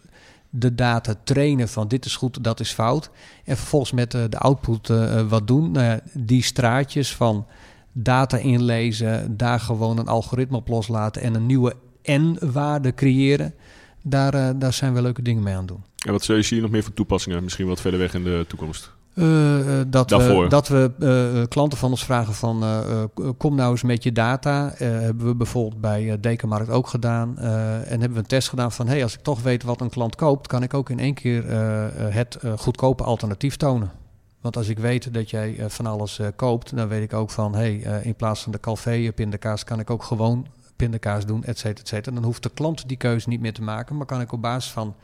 de data trainen van dit is goed, dat is fout. En vervolgens met uh, de output uh, wat doen. Nou ja, die straatjes van data inlezen, daar gewoon een algoritme op loslaten en een nieuwe N-waarde creëren. Daar, daar zijn we leuke dingen mee aan doen. En wat zie je nog meer voor toepassingen, misschien wat verder weg in de toekomst? Uh, dat we, dat we uh, klanten van ons vragen van uh, kom nou eens met je data. hebben we bijvoorbeeld bij Dekenmarkt ook gedaan. en hebben we een test gedaan van hey, als ik toch weet wat een klant koopt, kan ik ook in één keer het goedkope alternatief tonen. Want als ik weet dat jij van alles koopt, dan weet ik ook van hey, in plaats van de Calvé pindakaas kan ik ook gewoon pindakaas doen, et cetera, et cetera. Dan hoeft de klant die keuze niet meer te maken, maar kan ik op basis van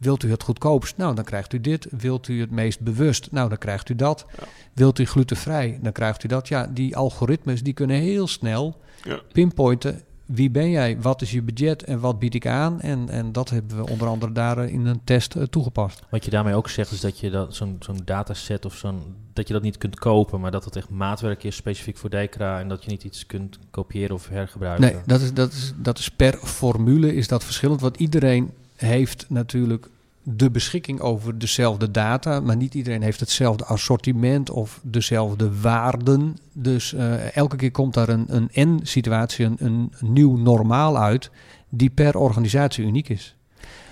Wilt u het goedkoopst? Nou, dan krijgt u dit. Wilt u het meest bewust? Nou, dan krijgt u dat. Wilt u glutenvrij? Dan krijgt u dat. Ja, die algoritmes die kunnen heel snel ja. pinpointen. Wie ben jij? Wat is je budget en wat bied ik aan? En, en dat hebben we onder andere daar eh, in een test uh, toegepast. Wat je daarmee ook zegt is dat je dat, zo'n, zo'n dataset of zo'n... dat je dat niet kunt kopen, maar dat het echt maatwerk is specifiek voor Decra... en dat je niet iets kunt kopiëren of hergebruiken. Nee, dat is, dat is, dat is per formule is dat verschillend. Want iedereen heeft natuurlijk de beschikking over dezelfde data, maar niet iedereen heeft hetzelfde assortiment of dezelfde waarden. Dus uh, elke keer komt daar een, een N-situatie, een, een nieuw normaal uit, die per organisatie uniek is.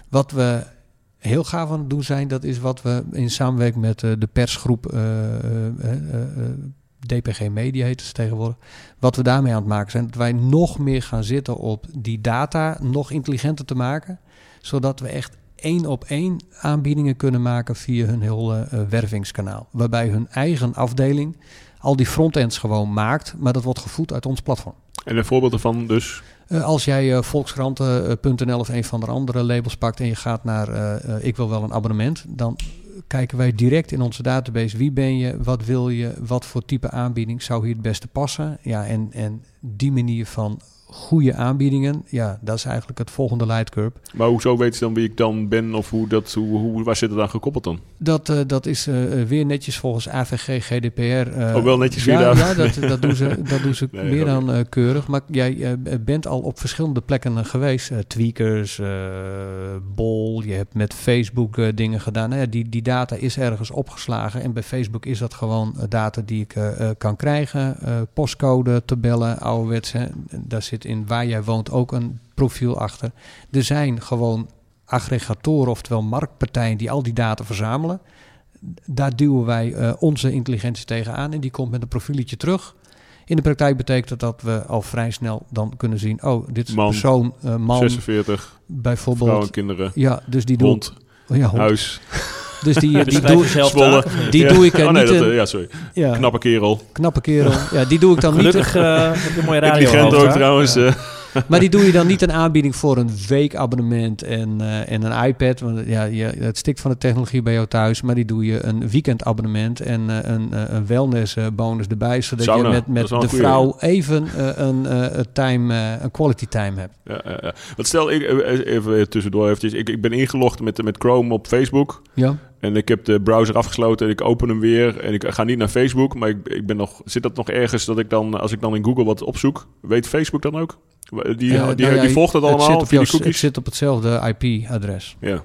Wat we heel gaaf aan het doen zijn, dat is wat we in samenwerking met uh, de persgroep uh, DPG Media heet het tegenwoordig. Wat we daarmee aan het maken zijn, dat wij nog meer gaan zitten op die data nog intelligenter te maken zodat we echt één op één aanbiedingen kunnen maken via hun hele uh, wervingskanaal. Waarbij hun eigen afdeling al die frontends gewoon maakt, maar dat wordt gevoed uit ons platform. En een voorbeeld ervan dus? als jij Volkskrant.nl of een van de andere labels pakt en je gaat naar ik wil wel een abonnement, dan kijken wij direct in onze database wie ben je, wat wil je, wat voor type aanbieding zou hier het beste passen. Ja, en, en die manier van goede aanbiedingen, ja, dat is eigenlijk het volgende leidcurve. Maar hoezo weet je dan wie ik dan ben of hoe dat, hoe, hoe, waar zit het aan gekoppeld dan? Dat, uh, dat is uh, weer netjes volgens AVG, GDPR. Uh, oh, wel netjes ja, ja, dat, dat doen ze, dat doen ze meer dan keurig. Maar jij bent al op verschillende plekken geweest. tweakers, Bol, je hebt met Facebook dingen gedaan. Nou ja, die, die data is ergens opgeslagen. En bij Facebook is dat gewoon data die ik kan krijgen. postcode, tabellen, ouderwetse. Daar zit in waar jij woont ook een profiel achter. Er zijn gewoon aggregatoren, oftewel marktpartijen, die al die data verzamelen. Daar duwen wij uh, onze intelligentie tegenaan en die komt met een profieletje terug. In de praktijk betekent dat dat we al vrij snel dan kunnen zien: oh, dit is man, een persoon, uh, man, 46, bijvoorbeeld. Vrouwen, kinderen, ja, dus die hond, doet, oh ja, hond. huis. Dus die, die, doe, Zwolle. die ja. doe ik er oh, nee, niet dat, in. Ja, sorry. Ja. Knappe kerel. Knappe kerel. Ja, die doe ik dan niet. Gelukkig uh, heb je een mooie radio. Intelligent ook trouwens. Ja. Maar die doe je dan niet een aanbieding voor een weekabonnement en, uh, en een iPad. Want ja, je, het stikt van de technologie bij jou thuis. Maar die doe je een weekendabonnement en uh, een, uh, een wellnessbonus erbij. Zodat Sauna, je met, met de vrouw even een, een, time, een quality time hebt. Ja, ja. Want stel, ik, even tussendoor eventjes. Ik, ik ben ingelogd met, met Chrome op Facebook. Ja. En ik heb de browser afgesloten en ik open hem weer. En ik ga niet naar Facebook, maar ik, ik ben nog, zit dat nog ergens dat ik dan, als ik dan in Google wat opzoek, weet Facebook dan ook? Die, Uh, die, nou ja, die volgt dat het allemaal zit op via jouw- die cookies? Het zit op hetzelfde IP-adres. Ja.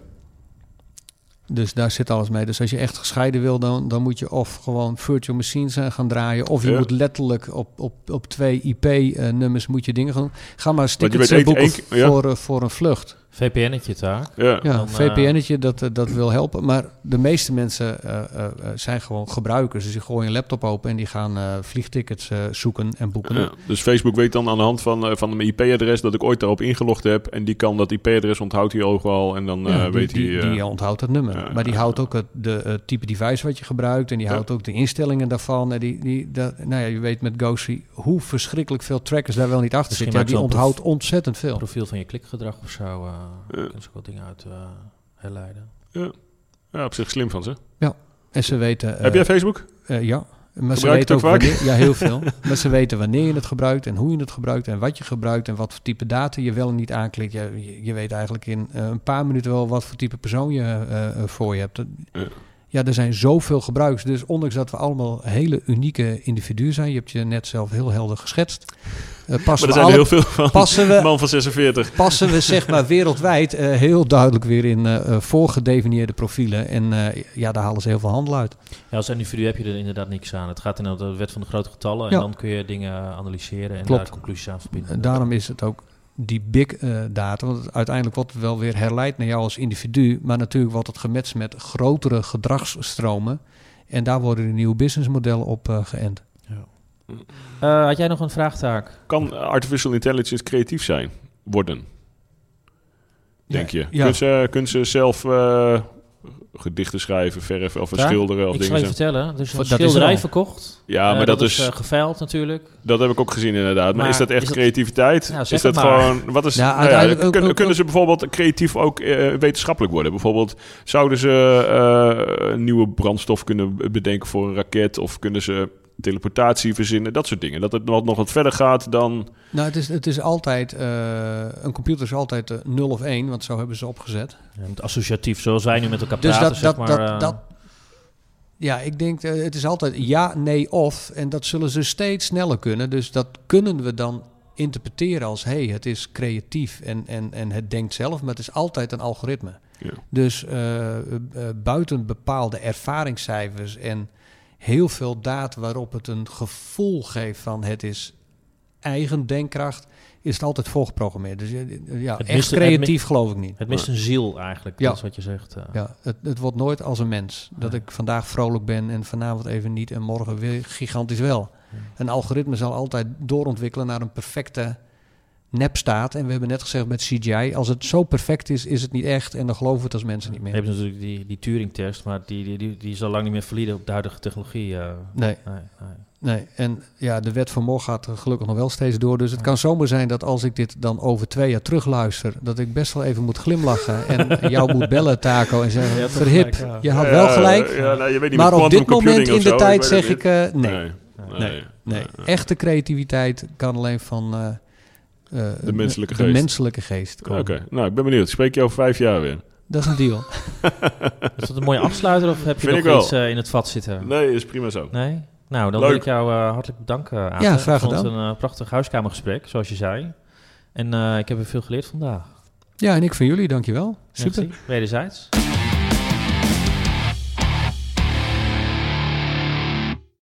Dus daar zit alles mee. Dus als je echt gescheiden wil, dan, dan moet je of gewoon virtual machines eh, gaan draaien. Of je Ja. moet letterlijk op, op, op twee IP-nummers moet je dingen gaan doen. Ga maar eh, één- boeken één- ja. voor, eh, voor een vlucht. VPN'tje daar. Ja. Ja, Dan, eh, VPN'tje, dat, eh, dat wil helpen. Maar de meeste mensen eh, eh, eh, zijn gewoon gebruikers. Dus die gooien een laptop open en die gaan eh, vliegtickets eh, zoeken en boeken. Ja, Dus Facebook weet dan aan de hand van, eh, van mijn IP-adres dat ik ooit daarop ingelogd heb. En die kan dat IP-adres onthoudt hij overal. En dan Ja, eh, die, weet die, hij... eh, die onthoudt het nummer. ja, maar die ja, houdt ook het de, type device wat je gebruikt. En die Ja. houdt ook de instellingen daarvan. En die, die, dat, nou ja, je weet met Ghostly hoe verschrikkelijk veel trackers daar wel niet achter Misschien zitten. Ja, die onthoudt ontzettend veel. Profiel van je klikgedrag of zo. Eh Ja. kunnen ze wat dingen uit eh, herleiden. ja, op zich slim van ze. En ze weten... eh, heb jij Facebook? eh, ja. Maar ze weten ook ook vaak? wanneer, ja, heel veel. maar ze weten wanneer je het gebruikt en hoe je het gebruikt en wat je gebruikt en wat voor type data je wel en niet aanklikt. Ja, je, je weet eigenlijk in eh, een paar minuten wel wat voor type persoon je eh, eh, voor je hebt. Dat- Ja. Er zijn zoveel gebruikers. Dus ondanks dat we allemaal hele unieke individuen zijn, je hebt je net zelf heel helder geschetst. eh, Maar passen, er we zijn er alle- heel veel van. passen, we, Man van 46. passen we zeg maar wereldwijd eh, heel duidelijk weer in eh, voorgedefinieerde profielen. En eh, ja, daar halen ze heel veel handel uit. Ja, als individu heb je er inderdaad niks aan. Het gaat inderdaad de wet van de grote getallen. En Ja. dan kun je dingen analyseren en Klopt. daar conclusies aan verbinden. En daarom is het ook die big eh, data, want uiteindelijk wordt het wel weer herleid naar jou als individu, maar natuurlijk wordt het gematcht met grotere gedragsstromen. En daar worden de nieuwe businessmodellen op eh, geënt. Eh, had jij nog een vraagtaak? Kan artificial intelligence creatief zijn? Worden? Denk je? Ja. Kunnen, ze, kunnen ze zelf eh, gedichten schrijven, verven of Ja, schilderen of ik zal dingen je vertellen. Er is een Dat is er schilderij verkocht. Ja, Eh, maar dat, is... is eh, geveild natuurlijk. Dat heb ik ook gezien inderdaad. Maar, Maar is dat echt is dat- creativiteit? Is dat maar. gewoon... Wat is, Ja, nou ook- kunnen, ook- kunnen ze bijvoorbeeld creatief ook eh, wetenschappelijk worden? Bijvoorbeeld, zouden ze eh, een nieuwe brandstof kunnen bedenken voor een raket? Of kunnen ze teleportatie verzinnen? Dat soort dingen. Dat het nog, nog wat verder gaat dan... Nou, het is, het is altijd, eh, een computer is altijd eh, 0 of 1, want zo hebben ze opgezet. Ja, met associatief, zoals wij nu met elkaar Dus praten, dat, zeg dat, maar. dat, eh, dat, ja, ik denk, het is altijd ja, nee of. En dat zullen ze steeds sneller kunnen. Dus dat kunnen we dan interpreteren als, hé, hey, het is creatief en, en, en het denkt zelf, maar het is altijd een algoritme. Ja. Dus buiten bepaalde ervaringscijfers en heel veel data waarop het een gevoel geeft van het is eigen denkkracht, is het altijd voorgeprogrammeerd. Dus eh, ja, Het echt mist- het mi- creatief geloof ik niet. het mist een ziel eigenlijk, Ja. dat is wat je zegt. eh. Ja, het, het wordt nooit als een mens. Dat ik vandaag vrolijk ben en vanavond even niet en morgen weer gigantisch wel. Een algoritme zal altijd doorontwikkelen naar een perfecte nep staat. En we hebben net gezegd met CGI, als het zo perfect is, is het niet echt. En dan geloven we het als mensen niet meer. Je hebt natuurlijk die, die Turing-test, maar die, die, die, die is al lang niet meer valide op de huidige technologie. Uh, nee. nee, nee. Nee, en ja, de wet van Moore gaat er gelukkig nog wel steeds door. Dus het kan zomaar zijn dat als ik dit dan over twee jaar terugluister... dat ik best wel even moet glimlachen en jou moet bellen, Taco... en zeggen, ja, verhip, je had wel gelijk. Ja, nou, je weet niet maar op dit moment in de tijd zeg ik uh, nee. Nee. nee. nee. Echte creativiteit kan alleen van... Uh, de menselijke geest. De menselijke geest Oké, nou, ik ben benieuwd. Spreek je over vijf jaar weer? Dat is een deal. is dat een mooie afsluiter of heb je Vind nog iets in het vat zitten? Nee, is prima zo. Nee? Nou, dan wil ik jou uh, hartelijk bedanken. Aten. Ja, graag gedaan. Het een uh, prachtig huiskamergesprek, zoals je zei. En uh, ik heb er veel geleerd vandaag. Ja, en ik van jullie, dankjewel. Super. Merci. Wederzijds.